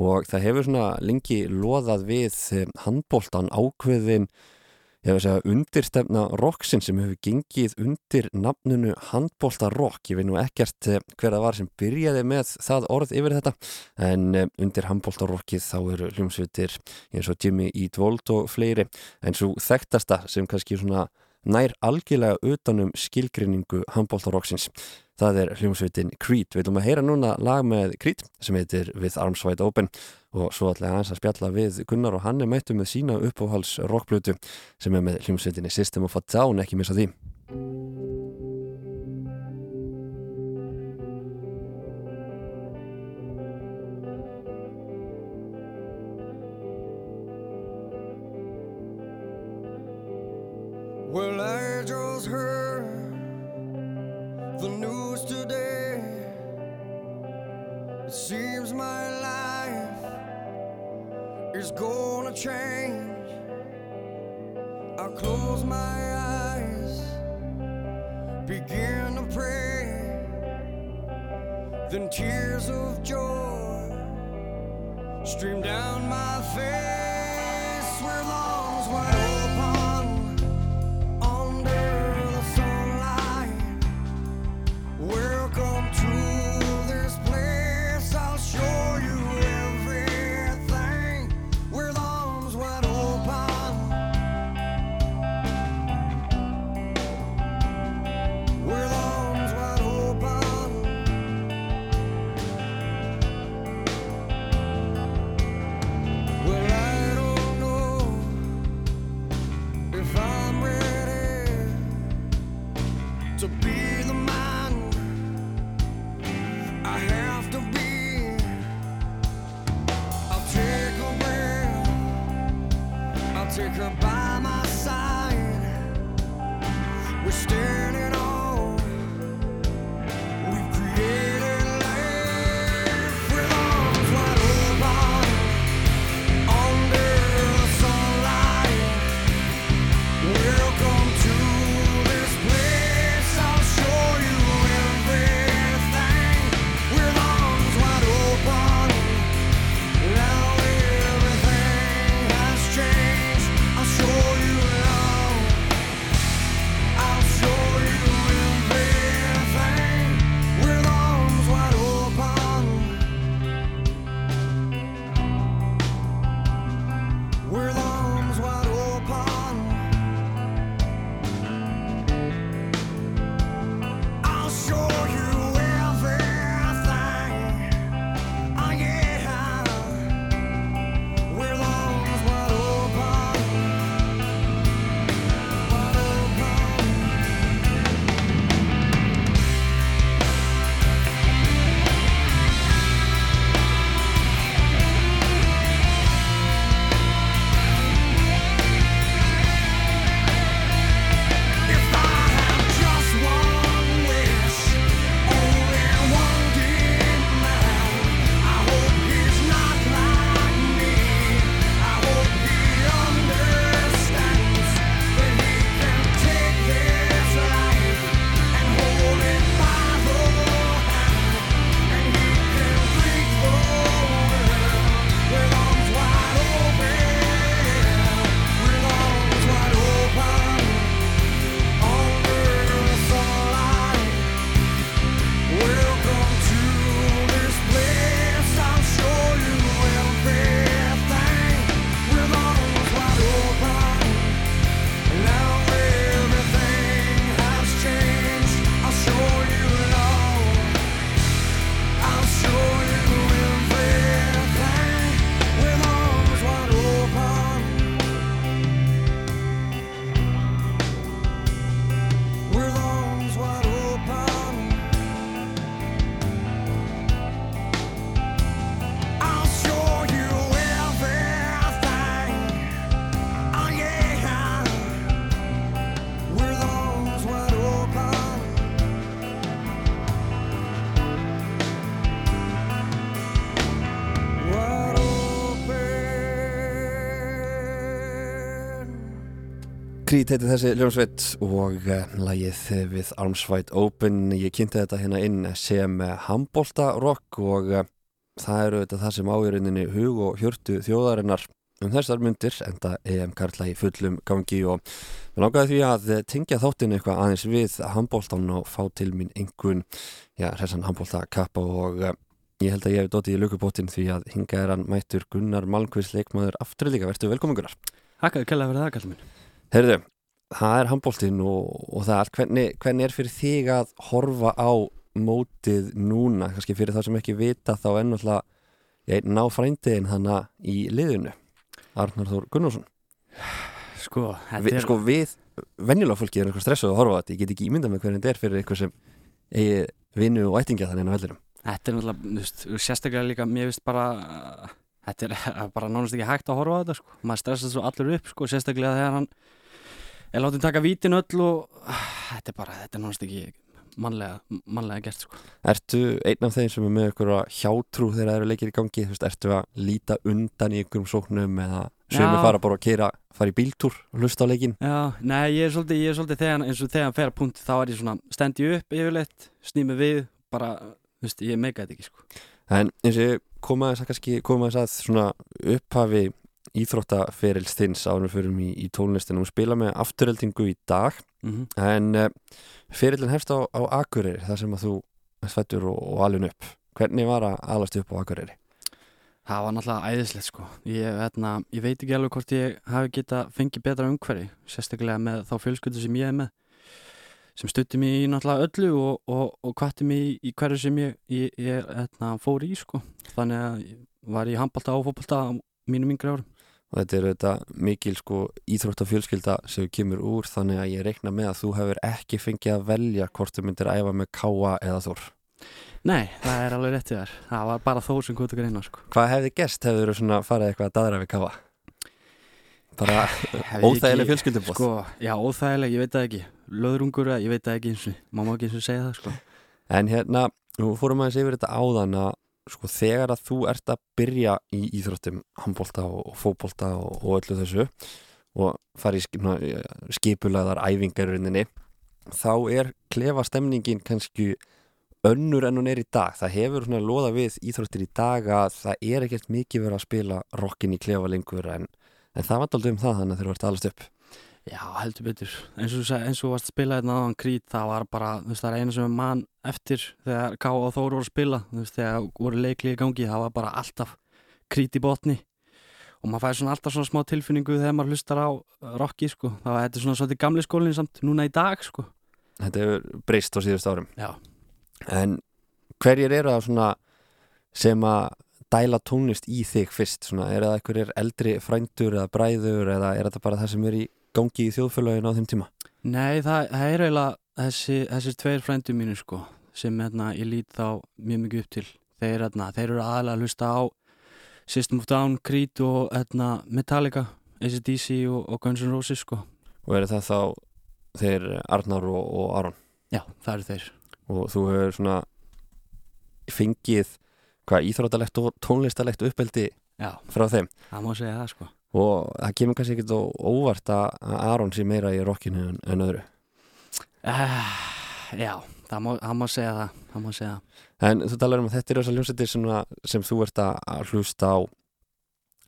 og það hefur svona lengi loðað við eh, handbóltan ákveðin ég veist að undirstefna rocksin sem hefur gengið undir nafnunu handbólta rock, ég veit nú ekkert eh, hver að var sem byrjaði með það orð yfir þetta, en eh, undir handbólta rockið þá eru hljómsveitir eins og Jimmy Eat World og fleiri, en svo þekktasta sem kannski svona nær algjörlega utanum skilgrinningu handbólta rocksins Það er hljómsveitin Creed. Við viljum að heyra núna lag með Creed sem heitir With Arms Wide Open og svo ætla ég að hans að spjalla við Gunnar og hann er mættu með sína uppáhals rockblötu sem er með hljómsveitinni System of a Down, ekki missa því. Well, I just heard the news today. It seems my life is gonna change. I close my eyes, begin to pray. Then tears of joy stream down my face with arms wide Creed heiti þessi hljómsveit og uh, lagið við Arms Wide Open. Ég kynnti þetta hérna inn sem handbólta rock og uh, það eru þetta það sem ájöruninni hug og hjörtu þjóðarinnar. Um þessar myndir enda EM Karla í fullum gangi og við langaði því að tengja þáttinu eitthvað aðeins við handbóltan og fá til mín einhvern, já, hressan handbólta kappa og ég held að ég hef dótið í lukubótin því að hinga er hann mættur Gunnar Malmqvist leikmaður aftur líka, verður velkomin Gunnar Hakkaði kella fyrir það, kallum minn Herðu, það er handbóltinn og, og það er allt, hvernig, hvernig er fyrir þig að horfa á mótið núna, kannski fyrir það sem ekki vita þá ennáttúrulega ég ná frændiðin hana í liðinu Arnar Þór Gunnarsson. Sko, Vi, er... sko við, venjulega fólki er eitthvað stressuð að horfa þetta, ég get ekki ímyndað með hvernig þetta er fyrir eitthvað sem eigi vinnu og ættingja þannig en á vellirum Þetta er náttúrulega, sérstaklega líka, mér finnst bara þetta er bara nánast ekki hægt að horfa þetta sko, maður stressast svo allur upp sko, sérstaklega þegar hann er látið taka vítin öll og uh, þetta er bara, þetta er náttúrulega ekki mannlega, mannlega gert sko. Ertu einn af þeim sem er með ykkur hjátrú þegar það eru leikir í gangi, þú veist, ertu að líta undan í ykkurum sóknum eða sem er fara bara að keira, fara í bíltúr og hlusta á leikin? Já, nei, ég er svolítið, ég er svolítið þegar, eins og þegar að punkt þá er ég svona, stendi upp yfirleitt, snými við, bara, þú veist, ég meika þetta ekki sko. En eins og komaðis að komaðis að svona upphafi íþróttaferils þins árum við förum í, tónlistinu og spila með afturheldingu í dag. Mm -hmm. en uh, ferillin hefst á, á Akureyri þar sem að þú fættur og, og alun upp. Hvernig var að alast upp á Akureyri? Það var náttúrulega æðislegt sko. Ég, hérna, ég veit ekki alveg hvort ég hafi geta fengið betra umhverfi sérstaklega með þá fjölskyldu sem ég er með sem stutti mér í náttúrulega öllu og, og, og kvatti mér í, í hverju sem ég, ég, ég hérna, fór í sko. Þannig að var ég handbalta og fótbalta á mínum yngri árum og þetta er þetta mikil sko íþróttafjölskylda sem kemur úr þannig að ég reikna með að þú hefur ekki fengið að velja hvort þú myndir æfa með káa eða þór Nei, það er alveg réttið þar það var bara þór sem kvötu greina sko. Hvað hefði gest hefur þú svona farið eitthvað að dadra við káa? Bara óþægileg fjölskyldubóð sko, Já, óþægileg, ég veit það ekki löðrungur, ég veit það ekki eins og má má ekki eins og segja það sko. En hérna, nú fórum aðeins yfir þetta áðan að sko þegar að þú ert að byrja í íþróttum, handbólta og fókbólta og, og öllu þessu og fari í skipulaðar æfingarurinninni þá er klefa stemningin kannski önnur en hún er í dag. Það hefur svona loða við íþróttir í dag að það er ekkert mikið verið að spila rockin í klefa lengur en, en það var aldrei um það þannig að þeir eru alltaf alveg upp Já, heldur betur. Eins og þú varst að spila hérna aðan krít, það var bara, þú veist, það er einu sem er mann eftir þegar K. og Þóru voru að spila, þú veist, þegar voru leiklið í gangi, það var bara alltaf krít í botni og maður fæði svona alltaf svona smá tilfinningu þegar maður hlustar á rocki, sko. Það var þetta svona svolítið gamli skólinn samt núna í dag, sko. Þetta hefur breyst á síðust árum. Já. En hverjir eru það svona sem að dæla tónlist í þig fyrst, svona, er það einhverjir eldri frændur eða bræður eða er þetta bara það sem er í gangi í þjóðfélagin á þeim tíma? Nei, það, það er eiginlega þessi, þessi tveir frændu mínu sko sem hérna, ég lít þá mjög mikið upp til þeir, hérna, þeir eru aðalega að hlusta á System of Down, Creed og hérna, Metallica, ACDC og, og Guns N' Roses sko Og eru það þá þeir Arnar og, og Aron? Já, það eru þeir Og þú hefur svona fengið hvað íþróttalegt og tónlistalegt uppeldi Já, frá þeim? Það má segja það sko og það kemur kannski ekkert óvart að Aron sé meira í rockinu en, en öðru. Uh, Já, það má, má segja það það má segja En þú talar um að þetta er þessar hljómsættir sem, sem þú ert að hlusta á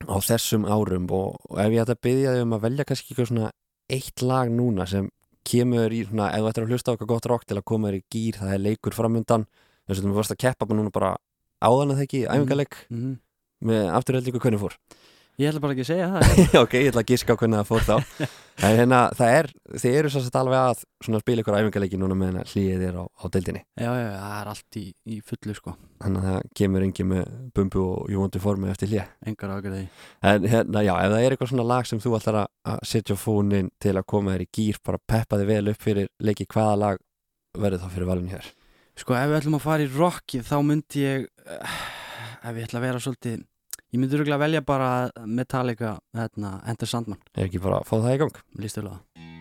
á þessum árum og, og ef ég ætti að byggja þig um að velja kannski eitthvað svona eitt lag núna sem kemur í svona, ef þú ættir að hlusta á eitthvað gott rock til að koma þér í gýr, það er leikur framundan. Þess að þú varst að keppa bara núna bara áðan að það ekki, æfingaleg mm -hmm. með afturhaldingu hvernig fór Ég ætla bara ekki að segja það Ok, ég ætla að gíska á hvernig það fór þá. En hérna, það er, þið eru svo sett alveg að spila ykkur æfingarleiki núna meðan hlýðið er á, á deildinni. Já, já, það er allt í, í fullu sko. Þannig að það kemur engi með bumbu og júvondu formi eftir hlýð Engar ágjörði En hérna, já, ef það er eitthvað svona lag sem þú ætlar að setja fónin til að koma þér í gýr bara peppa þig vel upp fyrir leiki hvaða lag verður þá fyrir valin hér? Sko, ef við ætlum að fara í rocki þá myndi ég uh, ef ég ætla að vera svolítið Ég myndi rúglega velja bara Metallica, hérna, Enter Sandman. Er ekki bara að fá það í gang? Lýstulega.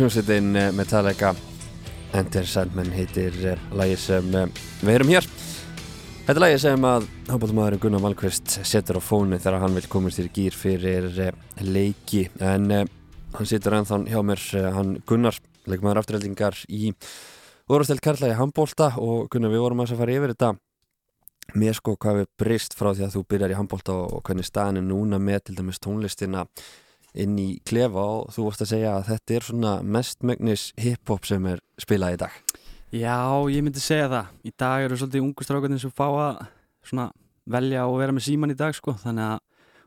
Hljómsveitin eh, Metallica. Enter Sandman heitir uh, lagi sem uh, við erum hér. Þetta er lagi sem að hópaðumæðurinn Gunnar Malmqvist setur á fónu þegar hann vil komast í gýr fyrir leiki. En hann situr ennþá hjá mér hann Gunnar, leikmaður afturheldingar í Úrvastelt Karla í handbólta og Gunnar við vorum að fara yfir þetta. Með sko hvað við brist frá því að þú byrjar í handbólta og hvernig staðin er núna með til dæmis tónlistina inn í klefa og þú vorst að segja að þetta er svona mestmögnis hip-hop sem er spilað í dag. Já, ég myndi segja það. Í dag eru svolítið ungu strákarnir sem fá að svona velja og vera með síman í dag sko, þannig að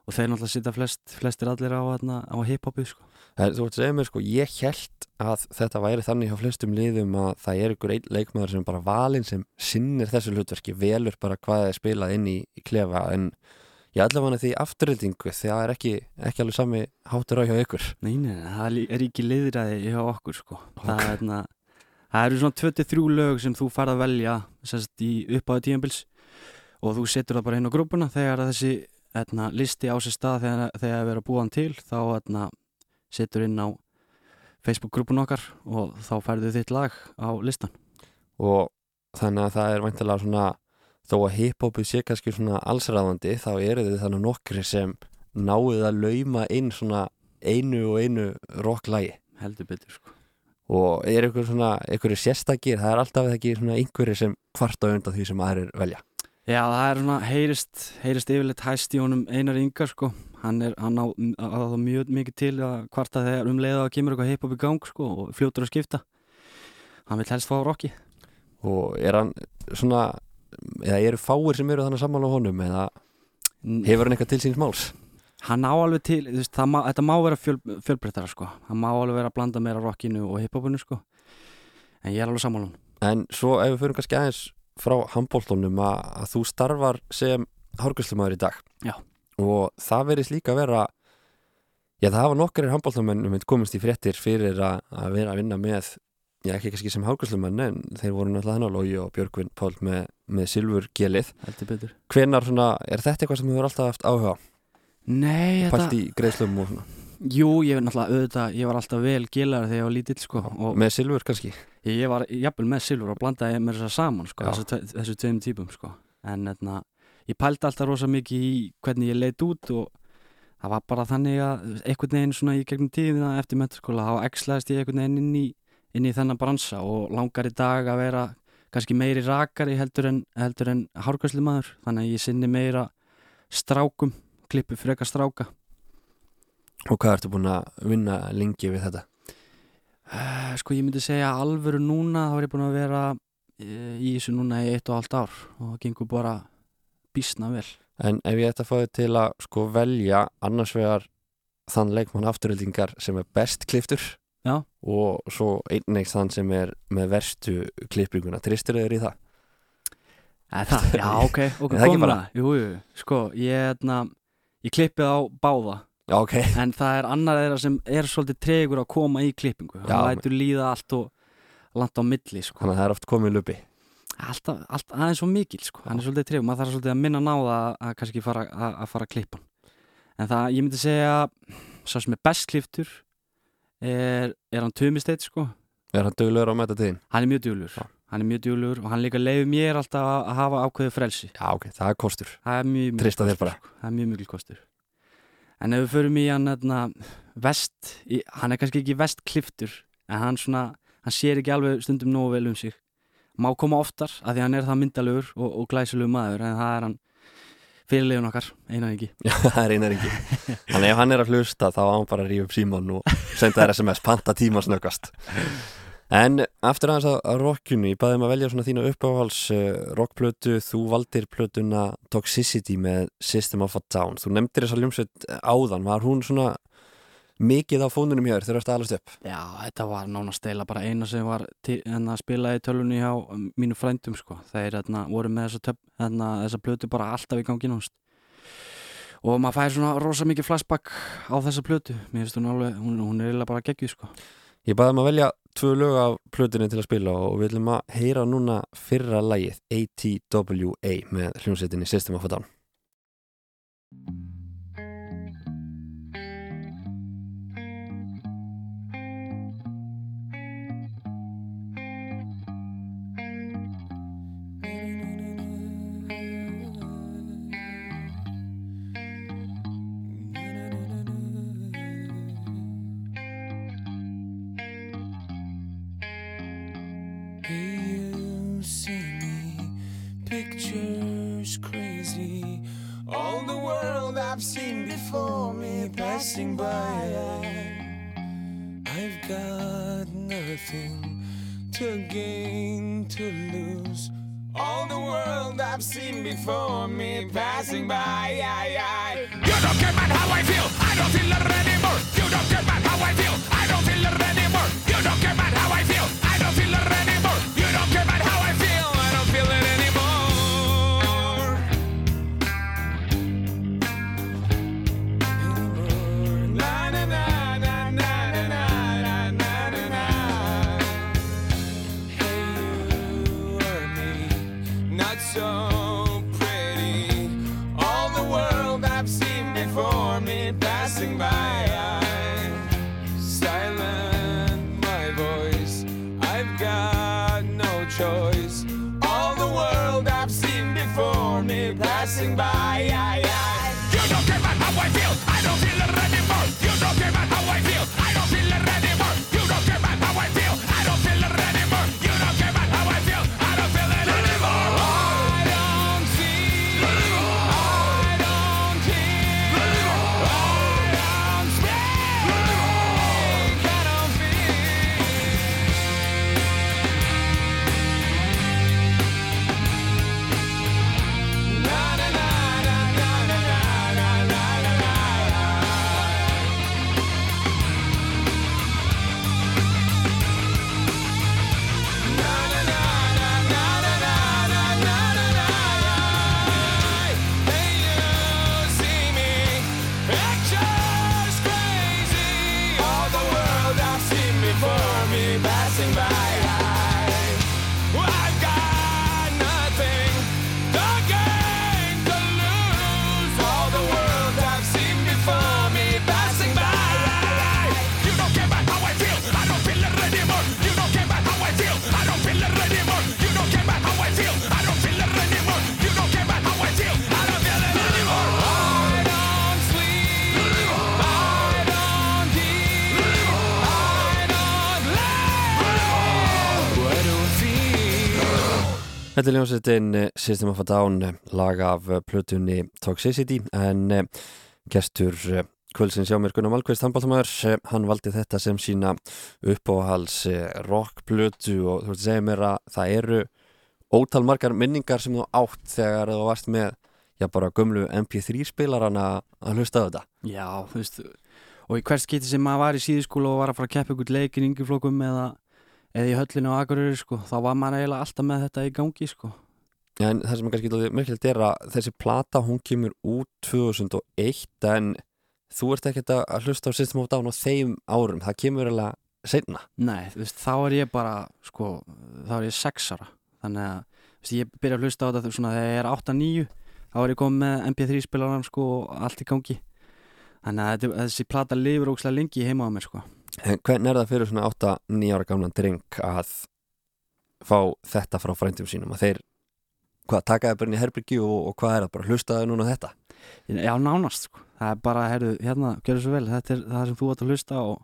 og þeir náttúrulega sitja flest, flestir allir á, á hip-hopið sko. Þú vart að segja mér sko, ég held að þetta væri þannig hjá flestum liðum að það er ykkur einn leikmaður sem bara valinn sem sinnir þessu hlutverki, velur bara hvað er spilað inn í, í klefa. En ég hann að því afturrildingu því að það er ekki, ekki alveg sami hátur á hjá ykkur. Nei, nei, það er ekki liðræði hjá okkur sko. Okay. það, er, na, það eru svona 23 lög sem þú farð að velja sérst, í uppáðu tíanbils og þú setur það bara inn á grúpuna þegar þessi etna, listi á sér stað þegar það er að búa hann til þá etna, setur inn á Facebook grúpun okkar og þá færðu þitt lag á listan og þannig að það er vantilega svona þó að hip-hopið sé kannski svona allsræðandi þá eru þið þannig nokkri sem náðu að lauma inn svona einu og einu rocklægi heldur betur sko. Og er einhver svona, einhverju sérstakir það er alltaf ekki svona einhverju sem kvarta undan því sem aðrir velja. Já, það er svona, heyrist, heyrist yfirleitt hæst í honum einar yngar sko. Hann er, hann á, á, á mjög mikið til að kvarta þegar um leiða að kemur eitthvað hip-hop í gang sko og fljótur að skipta. Hann vil helst fá rocki og er hann svona eða eru fáir sem eru þannig sammála á honum eða hefur hann eitthvað til síns máls? Hann á alveg til, veist, má, þetta má vera fjöl, fjölbreyttara sko, hann má alveg vera að blanda meira rockinu og hiphopinu sko en ég er alveg sammála hann En svo ef við fyrir kannski aðeins frá handbóltunum að, að þú starfar sem hárgjöslumæður í dag Já. og það verðist líka að vera já það hafa nokkur handbóltumennum komist í fréttir fyrir að, að vera að vinna með já ekki kannski sem hálfgjörslumann en þeir voru náttúrulega hann á Lógi og Björgvin Pál með, með Silfur Gelið. Hvenar svona, er þetta eitthvað sem þú hefur alltaf haft áhuga? Nei, þetta Pælt í greiðslum og svona? Jú, ég, auðvitað, ég var alltaf vel gilar þegar ég var lítill sko og Með Silfur kannski? Ég, ég var jafnvel með Silfur og blandaði með þess að saman sko, þessu, þessu tveim típum sko. En etna, ég pældi alltaf rosa mikið í hvernig ég leitt út og það var bara þannig að einhvern veginn svona í gegnum tíðina eftir meturskóla þá ekslaðist ég einhvern veginn inn í inn í þennan bransa og langar í dag að vera kannski meiri rakari heldur en, en hárkvæsli maður þannig að ég sinni meira strákum klippu freka stráka Og hvað ertu búin að vinna lengi við þetta? Uh, sko ég myndi segja alvöru núna þá er ég búin að vera uh, í þessu núna í eitt og allt ár og það gengur bara bísna vel En ef ég ætti að fá þið til að sko velja annars vegar þann leikmann afturöldingar sem er best kliftur. Og svo einnig þann sem er með verstu klippinguna, tristur þau í það? það? Já, ok, ok, komum það jú, jú, sko, ég, etna, ég klippið á báða. Já, okay. en það er annar þeirra sem er svolítið tregur að koma í klippingu. Já, hann lætur líða allt og landa á milli sko. þannig að það er oft komið lupi. Alltaf, alltaf aðeins svo mikil sko. hann er svolítið tregur, maður þarf svolítið að minna ná það að, kannski fara að, að fara að klippa en það, ég myndi segja svo sem er best kliftur er, er hann tumisteit sko? Er hann döglegur á metatíðin? Hann er mjög döglegur hann er mjög djúlur og hann líka leiði mér alltaf að hafa ákveðu frelsi. Já ok, það er kostur. Það er mjög Trista þér bara. sko. Það er mjög mjög kostur. En ef við förum í hann vest, í, hann er kannski ekki vestkliftur en hann svona, hann sér ekki alveg stundum nógu vel um sig. Má koma oftar af því hann er það myndalögur og, og glæsilegur maður en það er hann fyrirlegin okkar, einan ekki. Já, það er einan ekki. Þannig ef hann er að hlusta þá á hann bara að rífa upp síman og senda þér SMS, panta tíma snöggast En aftur aðeins að rockjunni, ég baði um að velja svona þína uppáhals uh, rockplötu, þú valdir plötuna Toxicity með System of a Down, þú nefndir þessa ljómsveit áðan, var hún svona mikið á fónunum hjá þér þegar þú ert aðalast upp? Já, þetta var nánast eila bara eina sem var til, að spila í tölunni hjá mínu frændum sko, þeir enna, voru með þessa, töp, enna, þessa plötu bara alltaf í gangi náttúrulega og maður fær svona rosa mikið flashback á þessa plötu, mér finnst hún alveg, hún, hún er eiginlega bara geggið sko. Ég baði um að velja tvö lög af plötunni til að spila og við viljum að heyra núna fyrra lægið ATWA með hljómsveitinni System of a Down by. I've got nothing to gain, to lose. All the world I've seen before me passing by. You don't care about how I feel, I don't feel it anymore. You don't care about how I feel, I don't feel it anymore. You don't care about how I feel, I don't feel it anymore. Þetta er ljónsettin System of a Down eh, lag af eh, plötunni Toxicity. En eh, gestur eh, kvöldsins hjá mér Gunnar Malkvist handbóltamæður, hann valdi þetta sem sína uppáhals eh, rockplötu. Og þú veist að segja mér að það eru ótal margar minningar sem þú átt þegar þú varst með já bara gömlu MP3 spilarana að hlusta á þetta. Já, þú veist og í hvert skiti sem maður var í síðuskóla og var að fara að keppa ykkur leikin yngjuflokkum eða, eða í höllinu á Akureyri sko, þá var maður eiginlega alltaf með þetta í gangi sko. En það sem er kannski alveg merkilegt er að þessi plata hún kemur út 2001 en þú ert ekkert að hlusta á System of Down á þeim árum, það kemur alveg seinna. Nei, veist, þá er ég bara sko, þá er ég sexara þannig að veist, ég byrja að hlusta á þetta svona þegar ég er 8-9 þá er ég komið með MP3 spilaran sko og allt í gangi þannig að þessi plata lifur ógslag lengi heima á mér sko En hvernig er það fyrir svona 8-9 ára gamlan dreng að fá þetta frá frændum sínum? Að þeir, hvað, taka það bara inn í herbyrgi og, og hvað er það, bara hlustaðu núna þetta? Já, nánast sko, það er bara, herru, hérna, gjörðu svo vel, þetta er það sem þú átt að hlusta og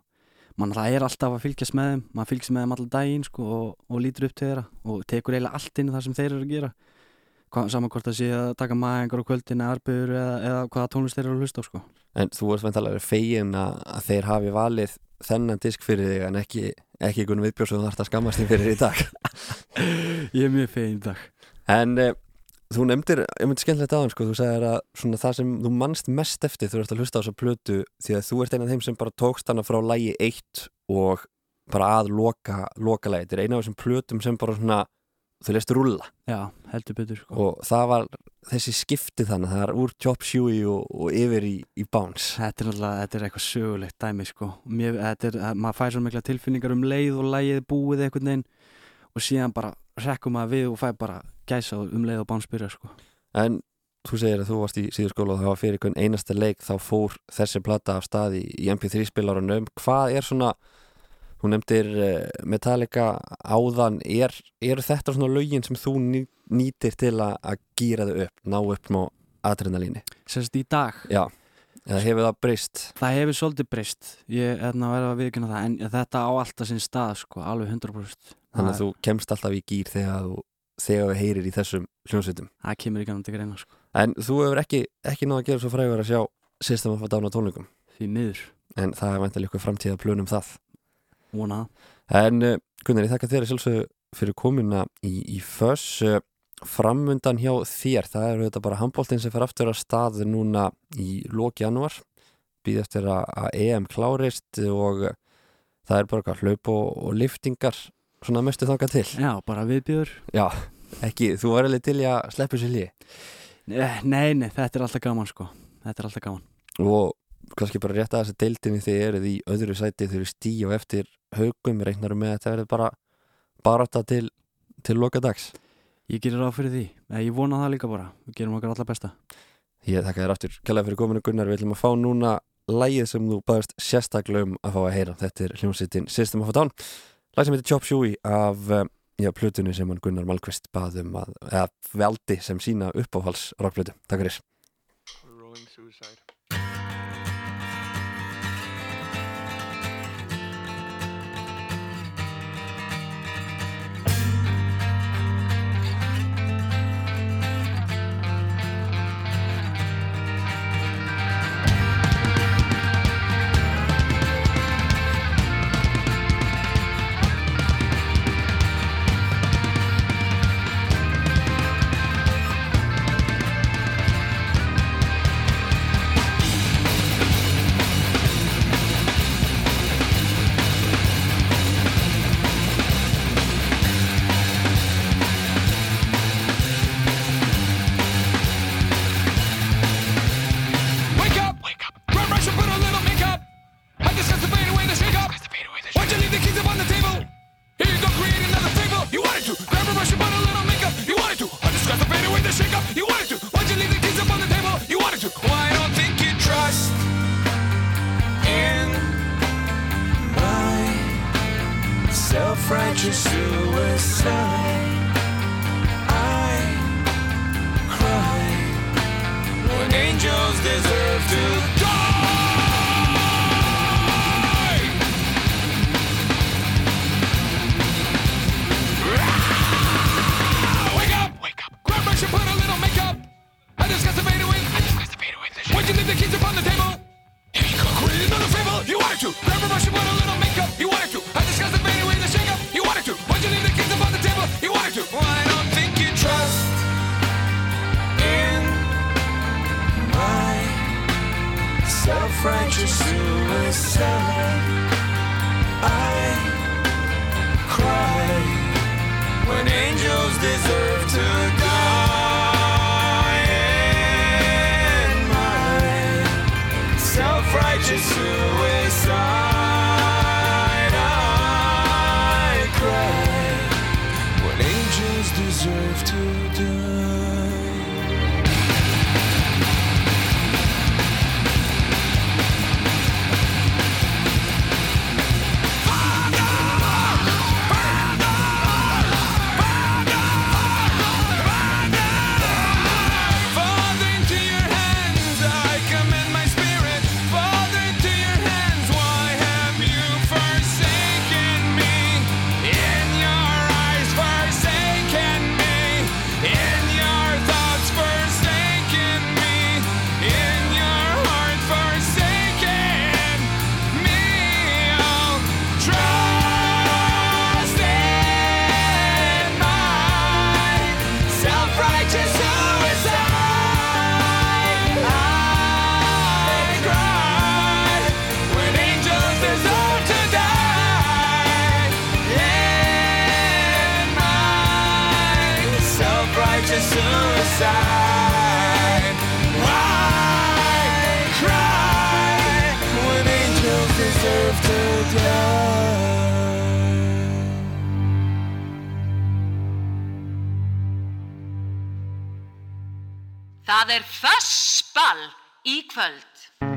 mann það er alltaf að fylgjast með þeim. Maður fylgjast með þeim allan daginn sko og, og lítur upp til þeirra og tekur eiginlega allt inn það sem þeir eru að gera. Saman hvort það sé að taka maðengar á kvöldin eða arbeigur eða, eða hvaða tónlist þeir eru að hlusta á sko. En þú ert veintalega fegin að, að þeir hafi valið þennan disk fyrir þig en ekki, ekki einhvern viðbjóð sem þú þarfst að skammast þín fyrir í dag. Ég er mjög fegin í dag. En eh, þú nefndir, ég myndi skemmtilegt aðeins sko, þú sagðir að svona það sem þú mannst mest eftir þú ert að hlusta á þessa plötu því að þú ert einn af þeim sem bara tókst hana frá lægi 1 og bara að loka, loka lægi, þetta er eina af þessum plötum sem bara svona, þú leist rúlla. Já, heldur betur sko. og það var þessi skipti þannig það er úr Chop Suey og, og yfir í, í Bounce. Þetta er náttúrulega, þetta er eitthvað sögulegt dæmi sko. Mér, þetta er, maður fær svo mikla tilfinningar um leið og lægið búið einhvern veginn og síðan bara rekkum maður við og fær bara gæsa um leið og bánspyrja sko. En þú segir að þú varst í síður skóla og það var fyrir einasta leik þá fór þessi plata af staði í MP3 spilarunum hvað er svona hún nefndir uh, Metallica áðan. Er, eru þetta svona lögin sem þú ný, nýtir til að, að gýra þau upp, ná upp með adrenalíni? Sérst í dag? Já, eða hefur það breyst? Það hefur svolítið breyst. Ég er að vera að viðkynna það en þetta á alltaf sinn stað sko, alveg 100% þannig að þú kemst alltaf í gýr þegar þú þegar þú heyrir í þessum hljónsveitum Það kemur ekki til greina sko. En þú hefur ekki, ekki að gera svo frægur að sjá System of a Down á tónleikum? Því miður. En það er væntanlega ykkur framtíða plönum það Vona. En uh, Gunnar, ég þakka þér að sjálfsögðu fyrir komuna í, í föss uh, framundan hjá þér það er þetta bara handbóltinn sem fer aftur að stað núna í loki janúar. Býð eftir að, að EM klárist og uh, það er bara eitthvað hlaup og, og liftingar svona mestu þangað til. Já, bara viðbjör Já, ekki, þú var alveg til í að sleppu sér lí Nei, nei, þetta er alltaf gaman sko. Þetta er alltaf gaman. Og kannski bara rétt að þessi deildinni þið eruð í öðru sæti þau eru stíu og eftir haugum reiknarum með að þetta verður bara barata til, til loka dags Ég gerir ráð fyrir því. Nei, Ég vona það líka bara. Við gerum okkar allra besta. Ég þakka þér aftur. Kælega fyrir kominu Gunnar. Við ætlum að fá núna lægið sem þú baðast sérstaklega um að fá að heyra. Þetta er hljómsveitin System of a Down. Læg sem heitir Chop Suey af eh, já, plutunni sem hann Gunnar Malkvist baðum að, eða veldi sem sína uppáhals rockplutu, takk fyrir. Rolling Suicide. Kvöld.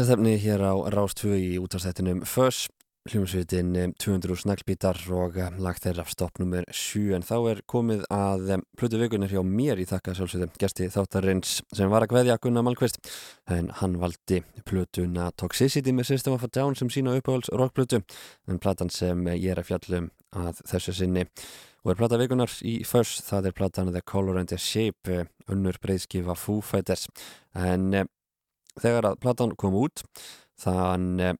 Íslandsefni hér á Rástvö í útastættinum Föss, hljómsveitin eh, 200 snaglbítar og eh, lagt þeirra stopp nummer 7 en þá er komið að eh, plötu vikunar hjá mér í þakka sjálfsveitum gesti þáttarins sem var að kveðja Gunnar Malmqvist en hann valdi plötuna Toxicity með System of a Down sem sína uppáhalds rockplötu. En platan sem eh, ég er að fjallum að þessu sinni og er plata vikunar í Föss, það er platan The Color and the Shape eh, önnur breyðskifa Foo Fighters. En eh, þegar að platan kom út þann, eh,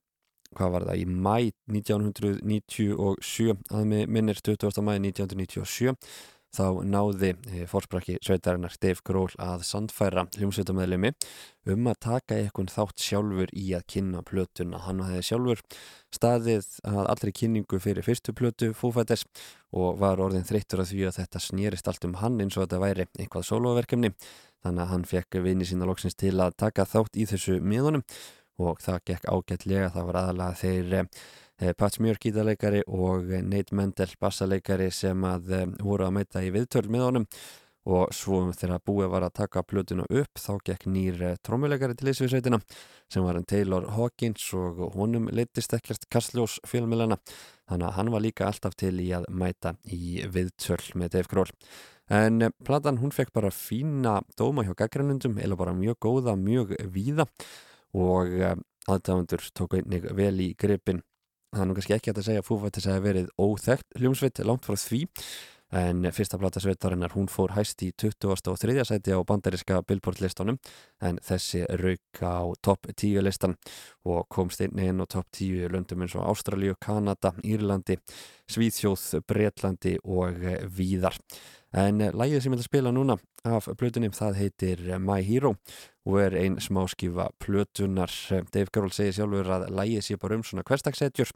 hvað var það, í mæ 1997 að minnir 20. mæ 1997 þá náði e, fórsprakki sveitarinnar Dave Grohl að sandfæra hljómsveitamæðlemi um að taka eitthvað þátt sjálfur í að kynna plötuna. Hann hefði sjálfur staðið að allri kynningu fyrir fyrstu plötu fúfættis og var orðin þreyttur að því að þetta snýrist allt um hann eins og þetta væri eitthvað soloverkefni þannig að hann fekk vini sína loksins til að taka þátt í þessu miðunum og það gekk ágætlega, það var aðalega þeir eh, Pat Smjör gítarleikari og Nate Mendel bassaleikari sem að eh, voru að mæta í viðtöl með honum. Og svo þegar búið var að taka plötuna upp þá gekk nýr eh, trommuleikari til Ísviðsveitina sem var en Taylor Hawkins og honum leittist ekkert Kastljós fjölmilana þannig að hann var líka alltaf til í að mæta í viðtöl með Dave Grohl. En eh, platan hún fekk bara fína dóma hjá gaggrænundum eða bara mjög góða, mjög víða. Og uh, aðdáðundur tók einnig vel í gripin það er nú kannski ekki að segja að Foo Fighters hefði verið óþekkt hljómsveit langt frá því en fyrsta plata sveitarinnar hún fór hæst í 20. og 3. sæti á bandariska Billboard listunum en þessi rauk á topp 10 listan og komst inn inn á topp 10 löndum eins og Ástralju, Kanada, Írlandi, Svíþjóð, Breitlandi og Víðar. En lægið sem ég að spila núna af plötunum það heitir My Hero og er ein smáskifa plötunar. Dave Grohl segir sjálfur að lægið sé bara um svona hverstagshetjur.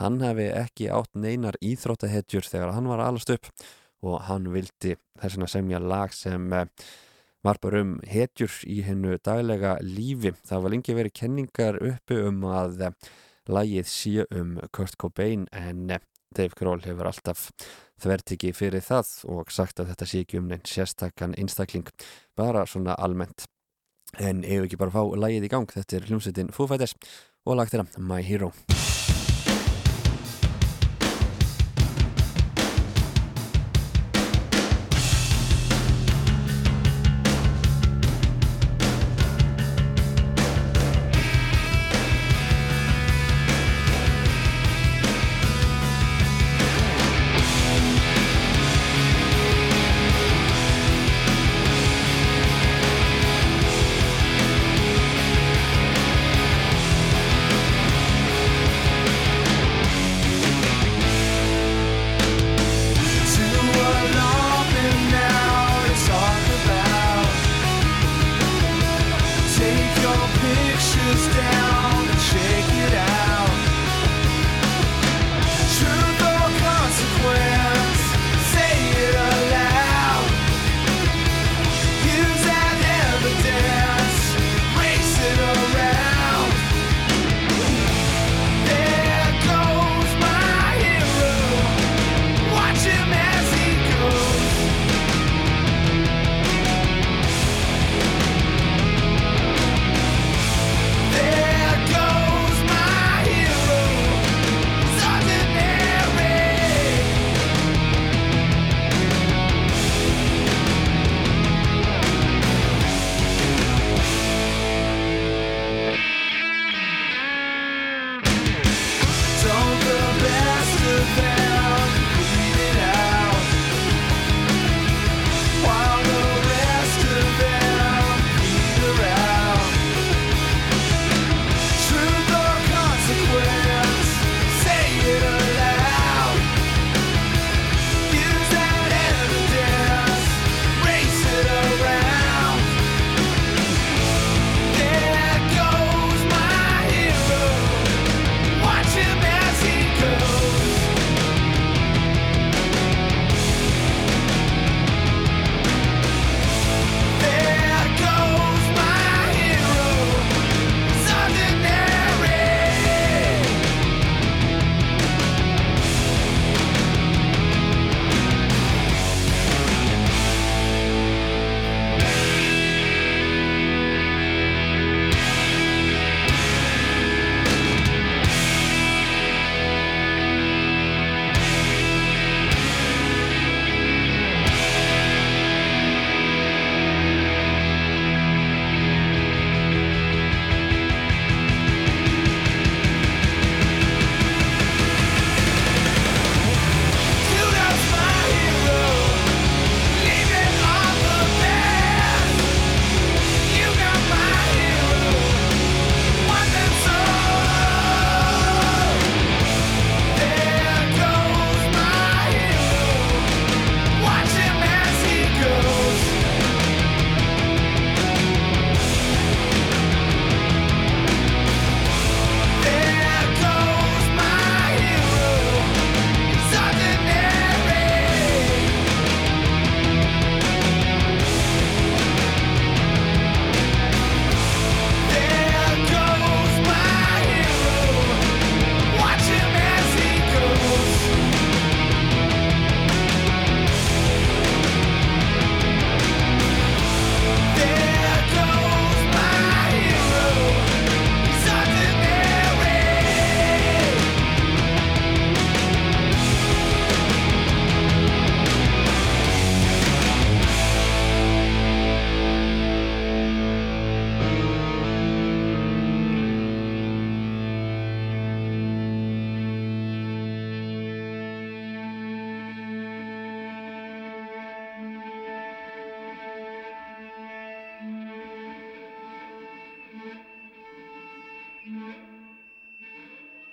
Hann hefði ekki átt neinar íþróttahetjur þegar hann var alast upp og hann vildi þess að semja lag sem var bara um hetjur í hennu daglega lífi. Það var lengi verið kenningar uppi um að lægið sé um Kurt Cobain en Dave Grohl hefur alltaf þvertiki fyrir það og sagt að þetta sé ekki um neinn sérstakkan einstakling, bara svona almennt. En ef ekki bara fá lægið í gang, þetta er hljómsveitin Foo Fighters og lag þeirra My Hero.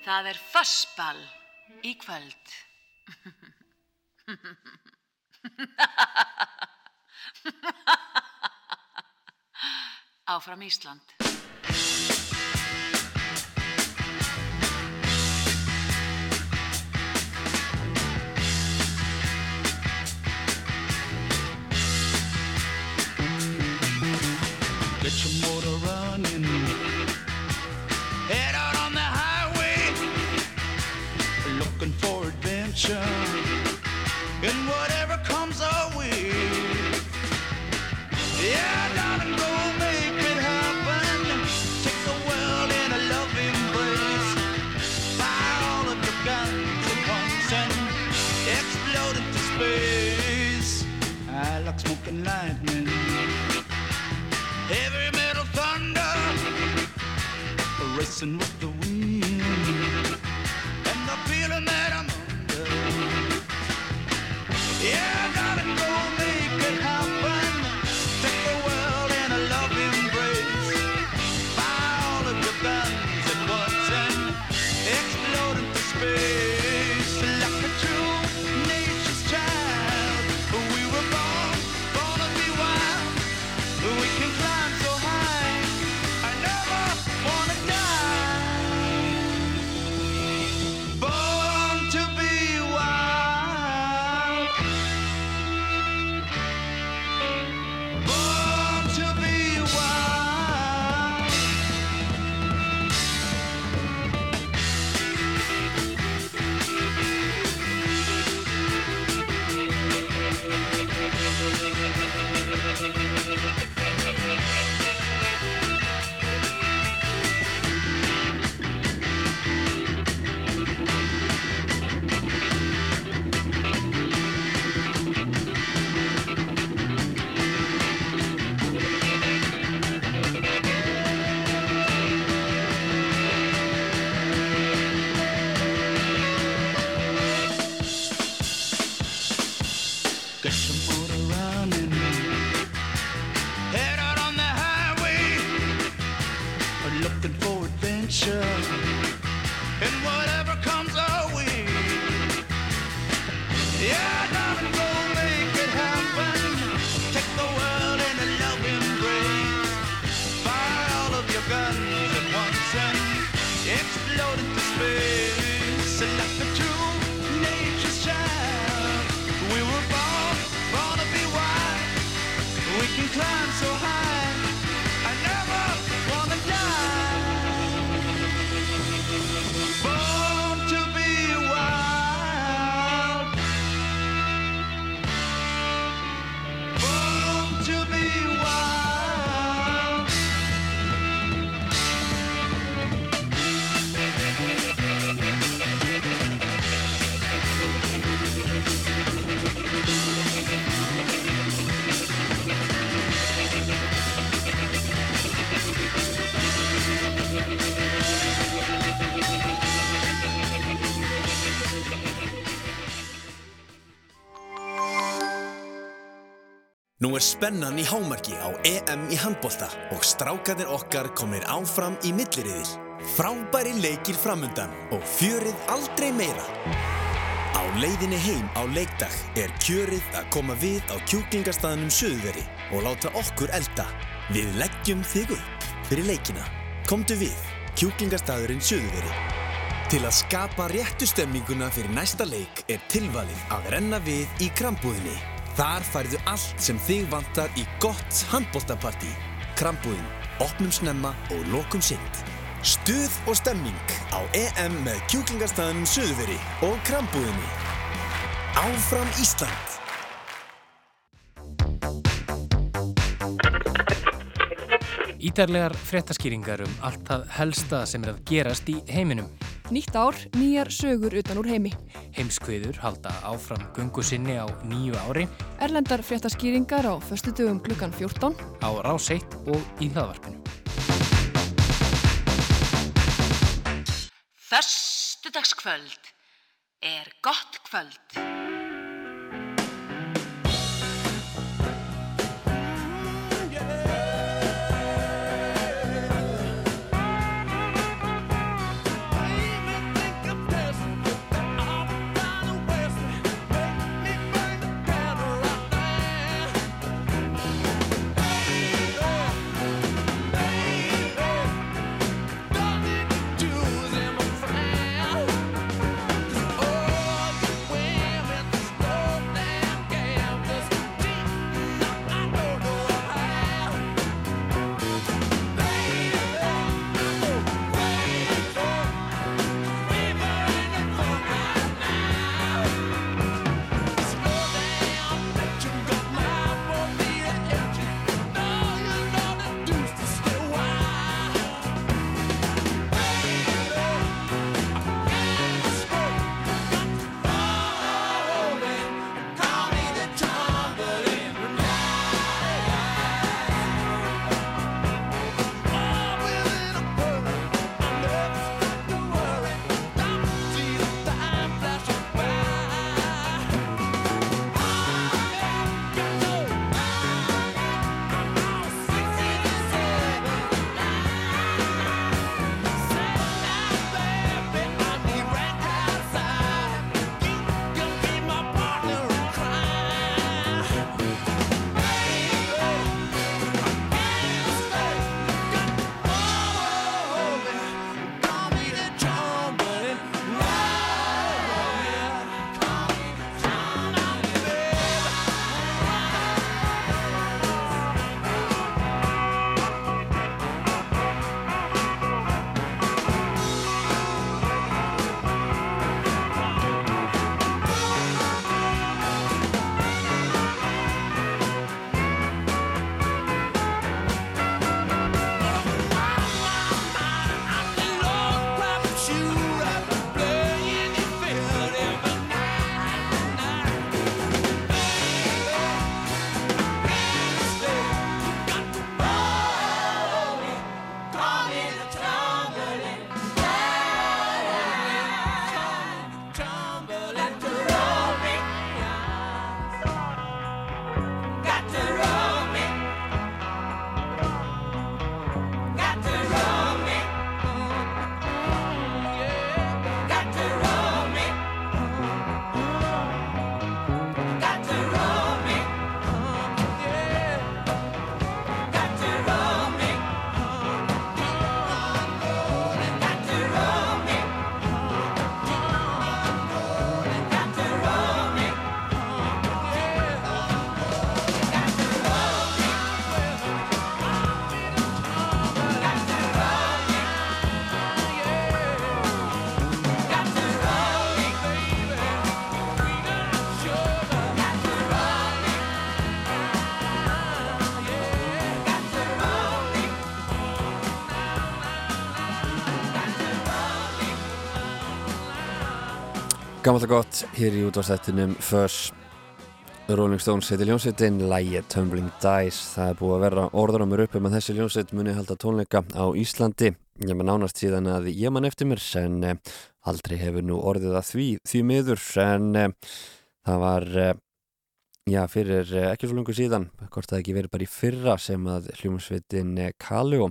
Það er fassball í kvöld. Áfram Ísland. Get your motor running. Adventure. And whatever comes our way. Yeah, darling, go make it happen. Take the world in a love embrace. Fire all of your guns at once and explode into space. I like smoking lightning. Heavy metal thunder Racing with the Nú er spennan í hámarki á EM í handbolta og strákarnir okkar komnir áfram í milliriðil. Frábæri leikir framundan og fjörið aldrei meira. Á leiðinni heim á leikdag er kjörið að koma við á kjúklingastaðnum Suðveri og láta okkur elda. Við leggjum þig upp fyrir leikina. Komdu við, kjúklingastaðurinn Suðveri. Til að skapa réttu stemminguna fyrir næsta leik er tilvalið að renna við í krambúðinni. Þar færðu allt sem þig vantar í gott handbóltapartí. Krambúðin, opnum snemma og lokum sint. Stuð og stemming á EM með kjúklingarstaðum Suðveri og krambúðinni. Áfram Ísland! Ítarlegar fréttaskýringar um allt það helsta sem er að gerast í heiminum. Nýtt ár, nýjar sögur utan úr heimi. Heimskviður halda áfram gungu sinni á nýju ári. Erlendar fréttaskýringar á föstu dögum klukkan 14. Á ráseitt og í hlaðvarpinu. Föstudagskvöld er gott kvöld. Gammalt og gott hér í útvarstættinum Fuss Rolling Stones heitir ljónsveitin Lægi Tumbling Dice. Það er búið að vera orður á mér upp um að þessi ljónsveit muni halda tónleika á Íslandi. Ég maður nánast síðan að ég mann eftir mér en eh, aldrei hefur nú orðið að því, því miður en eh, það var eh, já, fyrir eh, ekki svo lungu síðan hvort það ekki verið bara í fyrra sem að hljómsveitin eh, Kaleo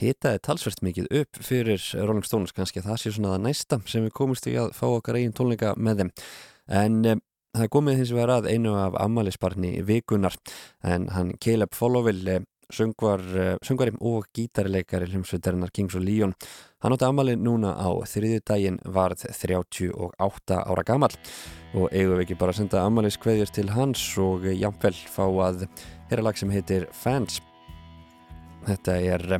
hitaði talsvert mikið upp fyrir Rolling Stones, kannski að það sé svona það næsta sem við komumst í að fá okkar eigin tónleika með þeim. En eh, það er komið hins vegar að einu af ammælisbarni vikunar en hann Caleb Followell söngvar, söngvari og gítarileikari hljómsveitarinnar Kings og Leon hann átti ammæli núna á þriðju daginn varð 38 ára gammal og eigum við ekki bara að senda ammælis kveðjur til hans og jámvel fá að hera lag sem heitir Fans. Þetta er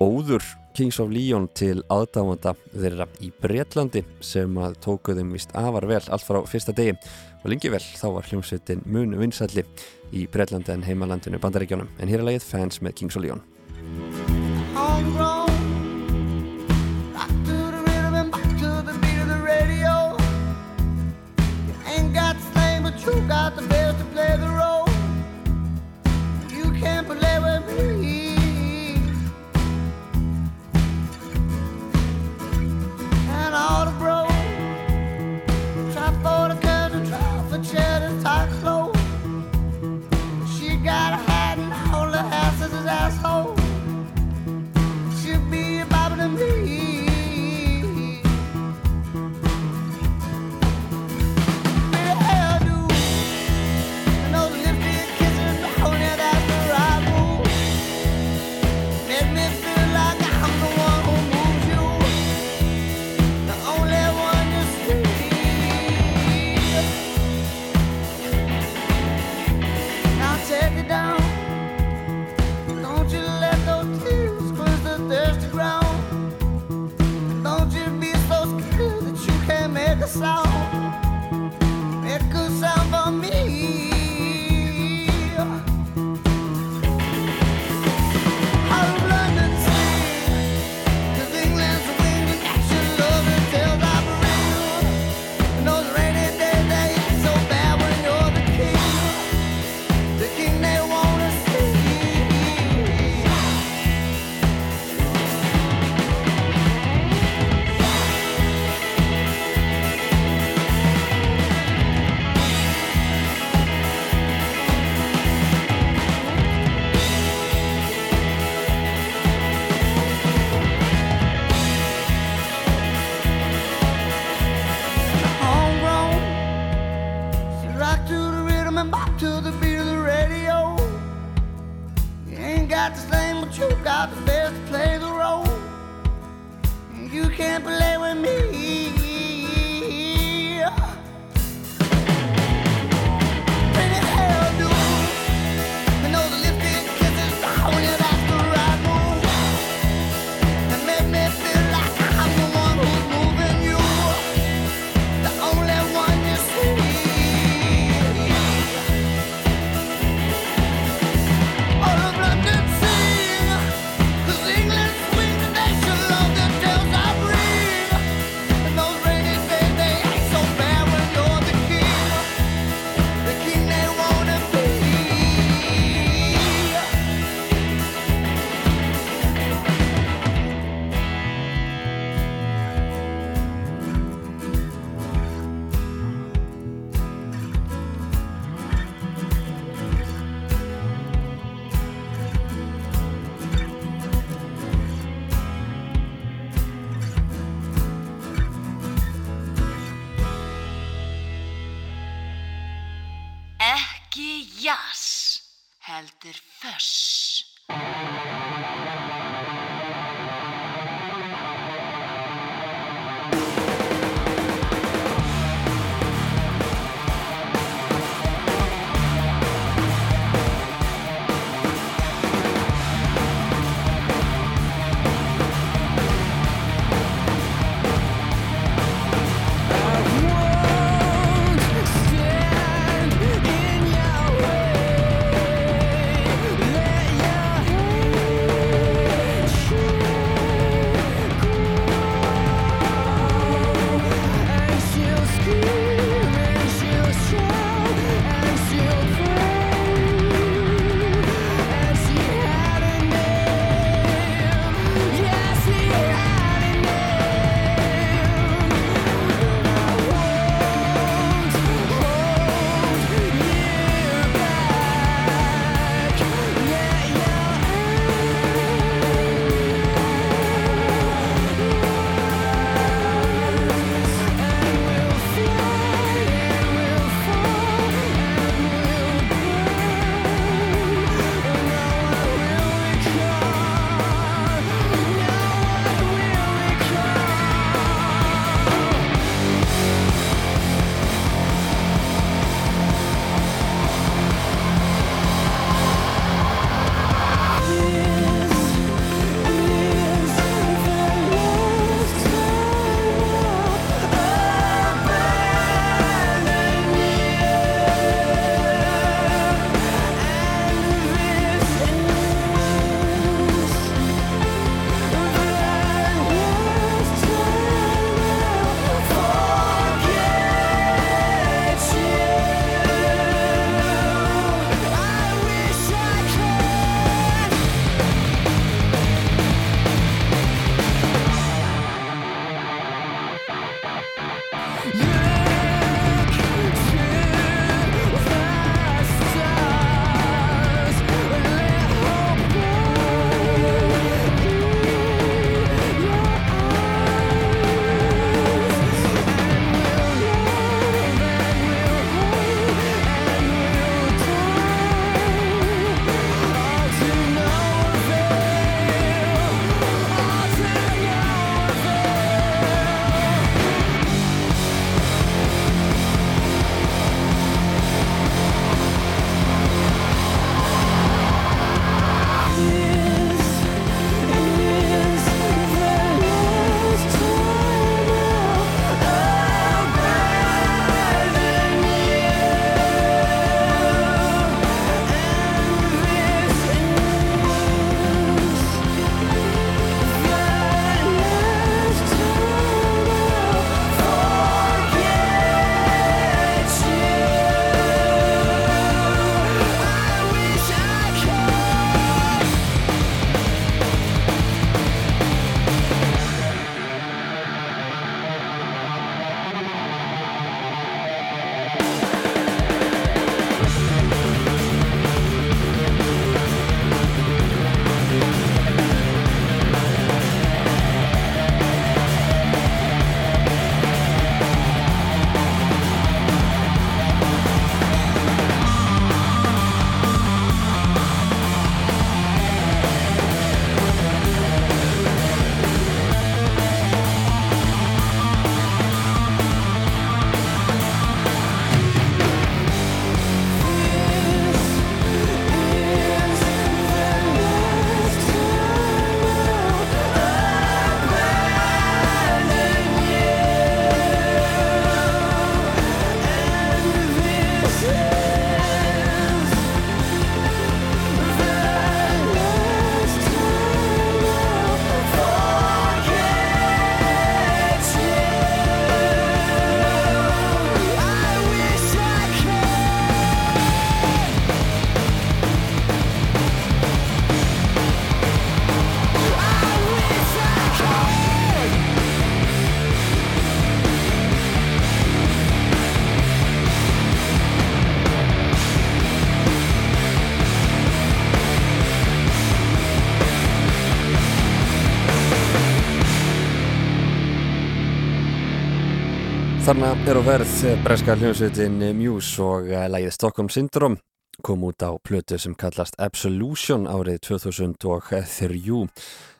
óður Kings of Leon til aðdámanda þeirra í Breitlandi sem að tókuðum vist afar vel allt frá fyrsta degi. Og lengi vel þá var hljómsveitin mun vinsalli í Breitlandi en heimalandinu bandaríkjónum en hér er lagið Fans með Kings of Leon sound. You got the best to play the role. You can't play with me. Þarna er á verð breska hljómsveitin Muse og eh, lagið Stockholm Syndrome kom út á plötu sem kallast Absolution árið 2003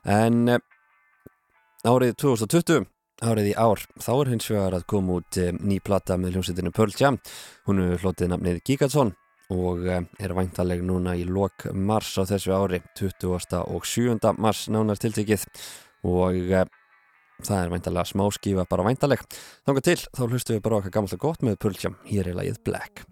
en eh, árið 2020 árið í ár þá er hins vegar að koma út eh, ný plata með hljómsveitinu Pearl Jam hún er hlotið nafnið Gigaton og er væntaleg núna í lok mars á þessu ári 20. og 7. mars nánar tiltekið og það er væntalega smá skífa bara væntaleg þángar til þá hlustum við bara okkar gamla gott með Jam. Hér er lagið Black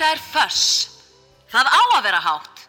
Þetta er föss. Það á að vera hátt.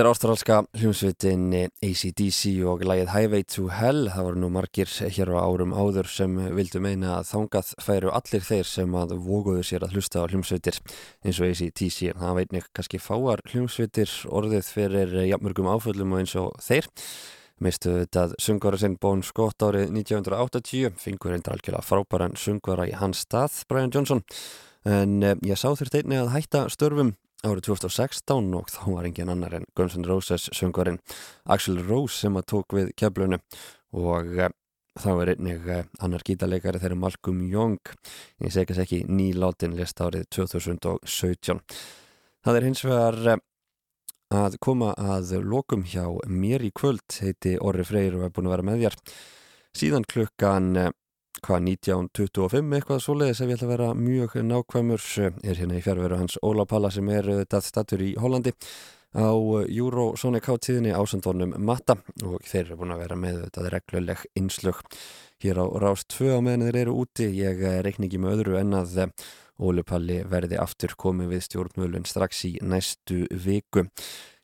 Þetta er ástralska hljómsveitin ACDC og lagið Highway to Hell. Það voru nú margir hér á árum áður sem vildu meina að þangað færu allir þeir sem að voguðu sér að hlusta á hljómsveitir eins og ACDC. Það veitni kannski fáar hljómsveitir orðið fyrir jafnmörgum áföllum og eins og þeir. Meistu þetta sungvara sinn Bon Scott árið 1980, fingur reyndar algjörlega frábæran sungvara í hans stað, Brian Johnson. En eh, ég sá þurft einni að hætta störfum árið 2016 og þá var engin annar en Guns N' Roses söngvarinn Axl Rose sem að tók við keflunu og uh, þá er einnig uh, annar gítarleikari þeirra Malcolm Young. Ég segi þess ekki nýláttinn list árið 2017 það er hins vegar uh, að koma að lokum hjá mér í kvöld heiti Orri Freyr og er búin að vera með þér. Síðan klukkan hvað 1925 eitthvað svoleiðis ef ég ætla að vera mjög nákvæmur er hérna í fjárveru hans Óla Palla sem er þetta statur í Hollandi á Eurosonic hátíðinni ásandónum Matta og þeir eru búin að vera með þetta regluleg innslög hér á Rást 2 á meðan þeir eru úti. Ég reikni ekki með öðru en að Óli Palli verði aftur komið við stjórnmölun strax í næstu viku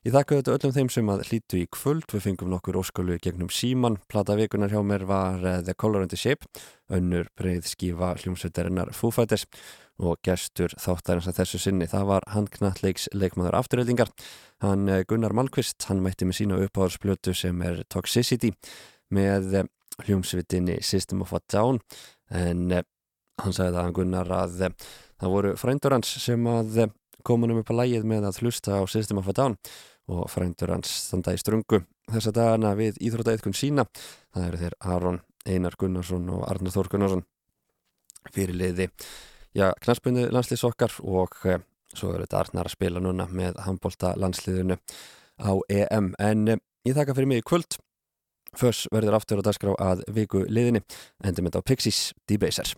Ég þakka þetta öllum þeim sem að hlýtu í kvöld, við fengum nokkur óskölu gegnum síman, plata vikunar hjá mér var uh, The Color and the Shape, önnur breið skífa hljómsveitarinnar Foo Fighters og gestur þáttarins að þessu sinni, það var handknalleiks leikmaður afturöldingar, hann uh, Gunnar Malmqvist, hann mætti með sína uppáðarsplötu sem er Toxicity með uh, hljómsveitinni System of a Down. En hann sagði það hann Gunnar að það voru frændur hans sem að komunum upp á lægið með að hlusta á System of a Down og frændur hans standa í strungu þessa dagana við Íþrótaeitkun sína. Það eru þeir Aron Einar Gunnarsson og Arnar Þór Gunnarsson. Fyrirliði já, knaspunni landslýsokkar og eh, svo eru þetta Arnar að spila núna með handbólta landsliðinu á EM. En eh, ég þakka fyrir mig í kvöld. Föss verður aftur á dagskrá að viku liðinni. Endum þetta á Pixies Debaser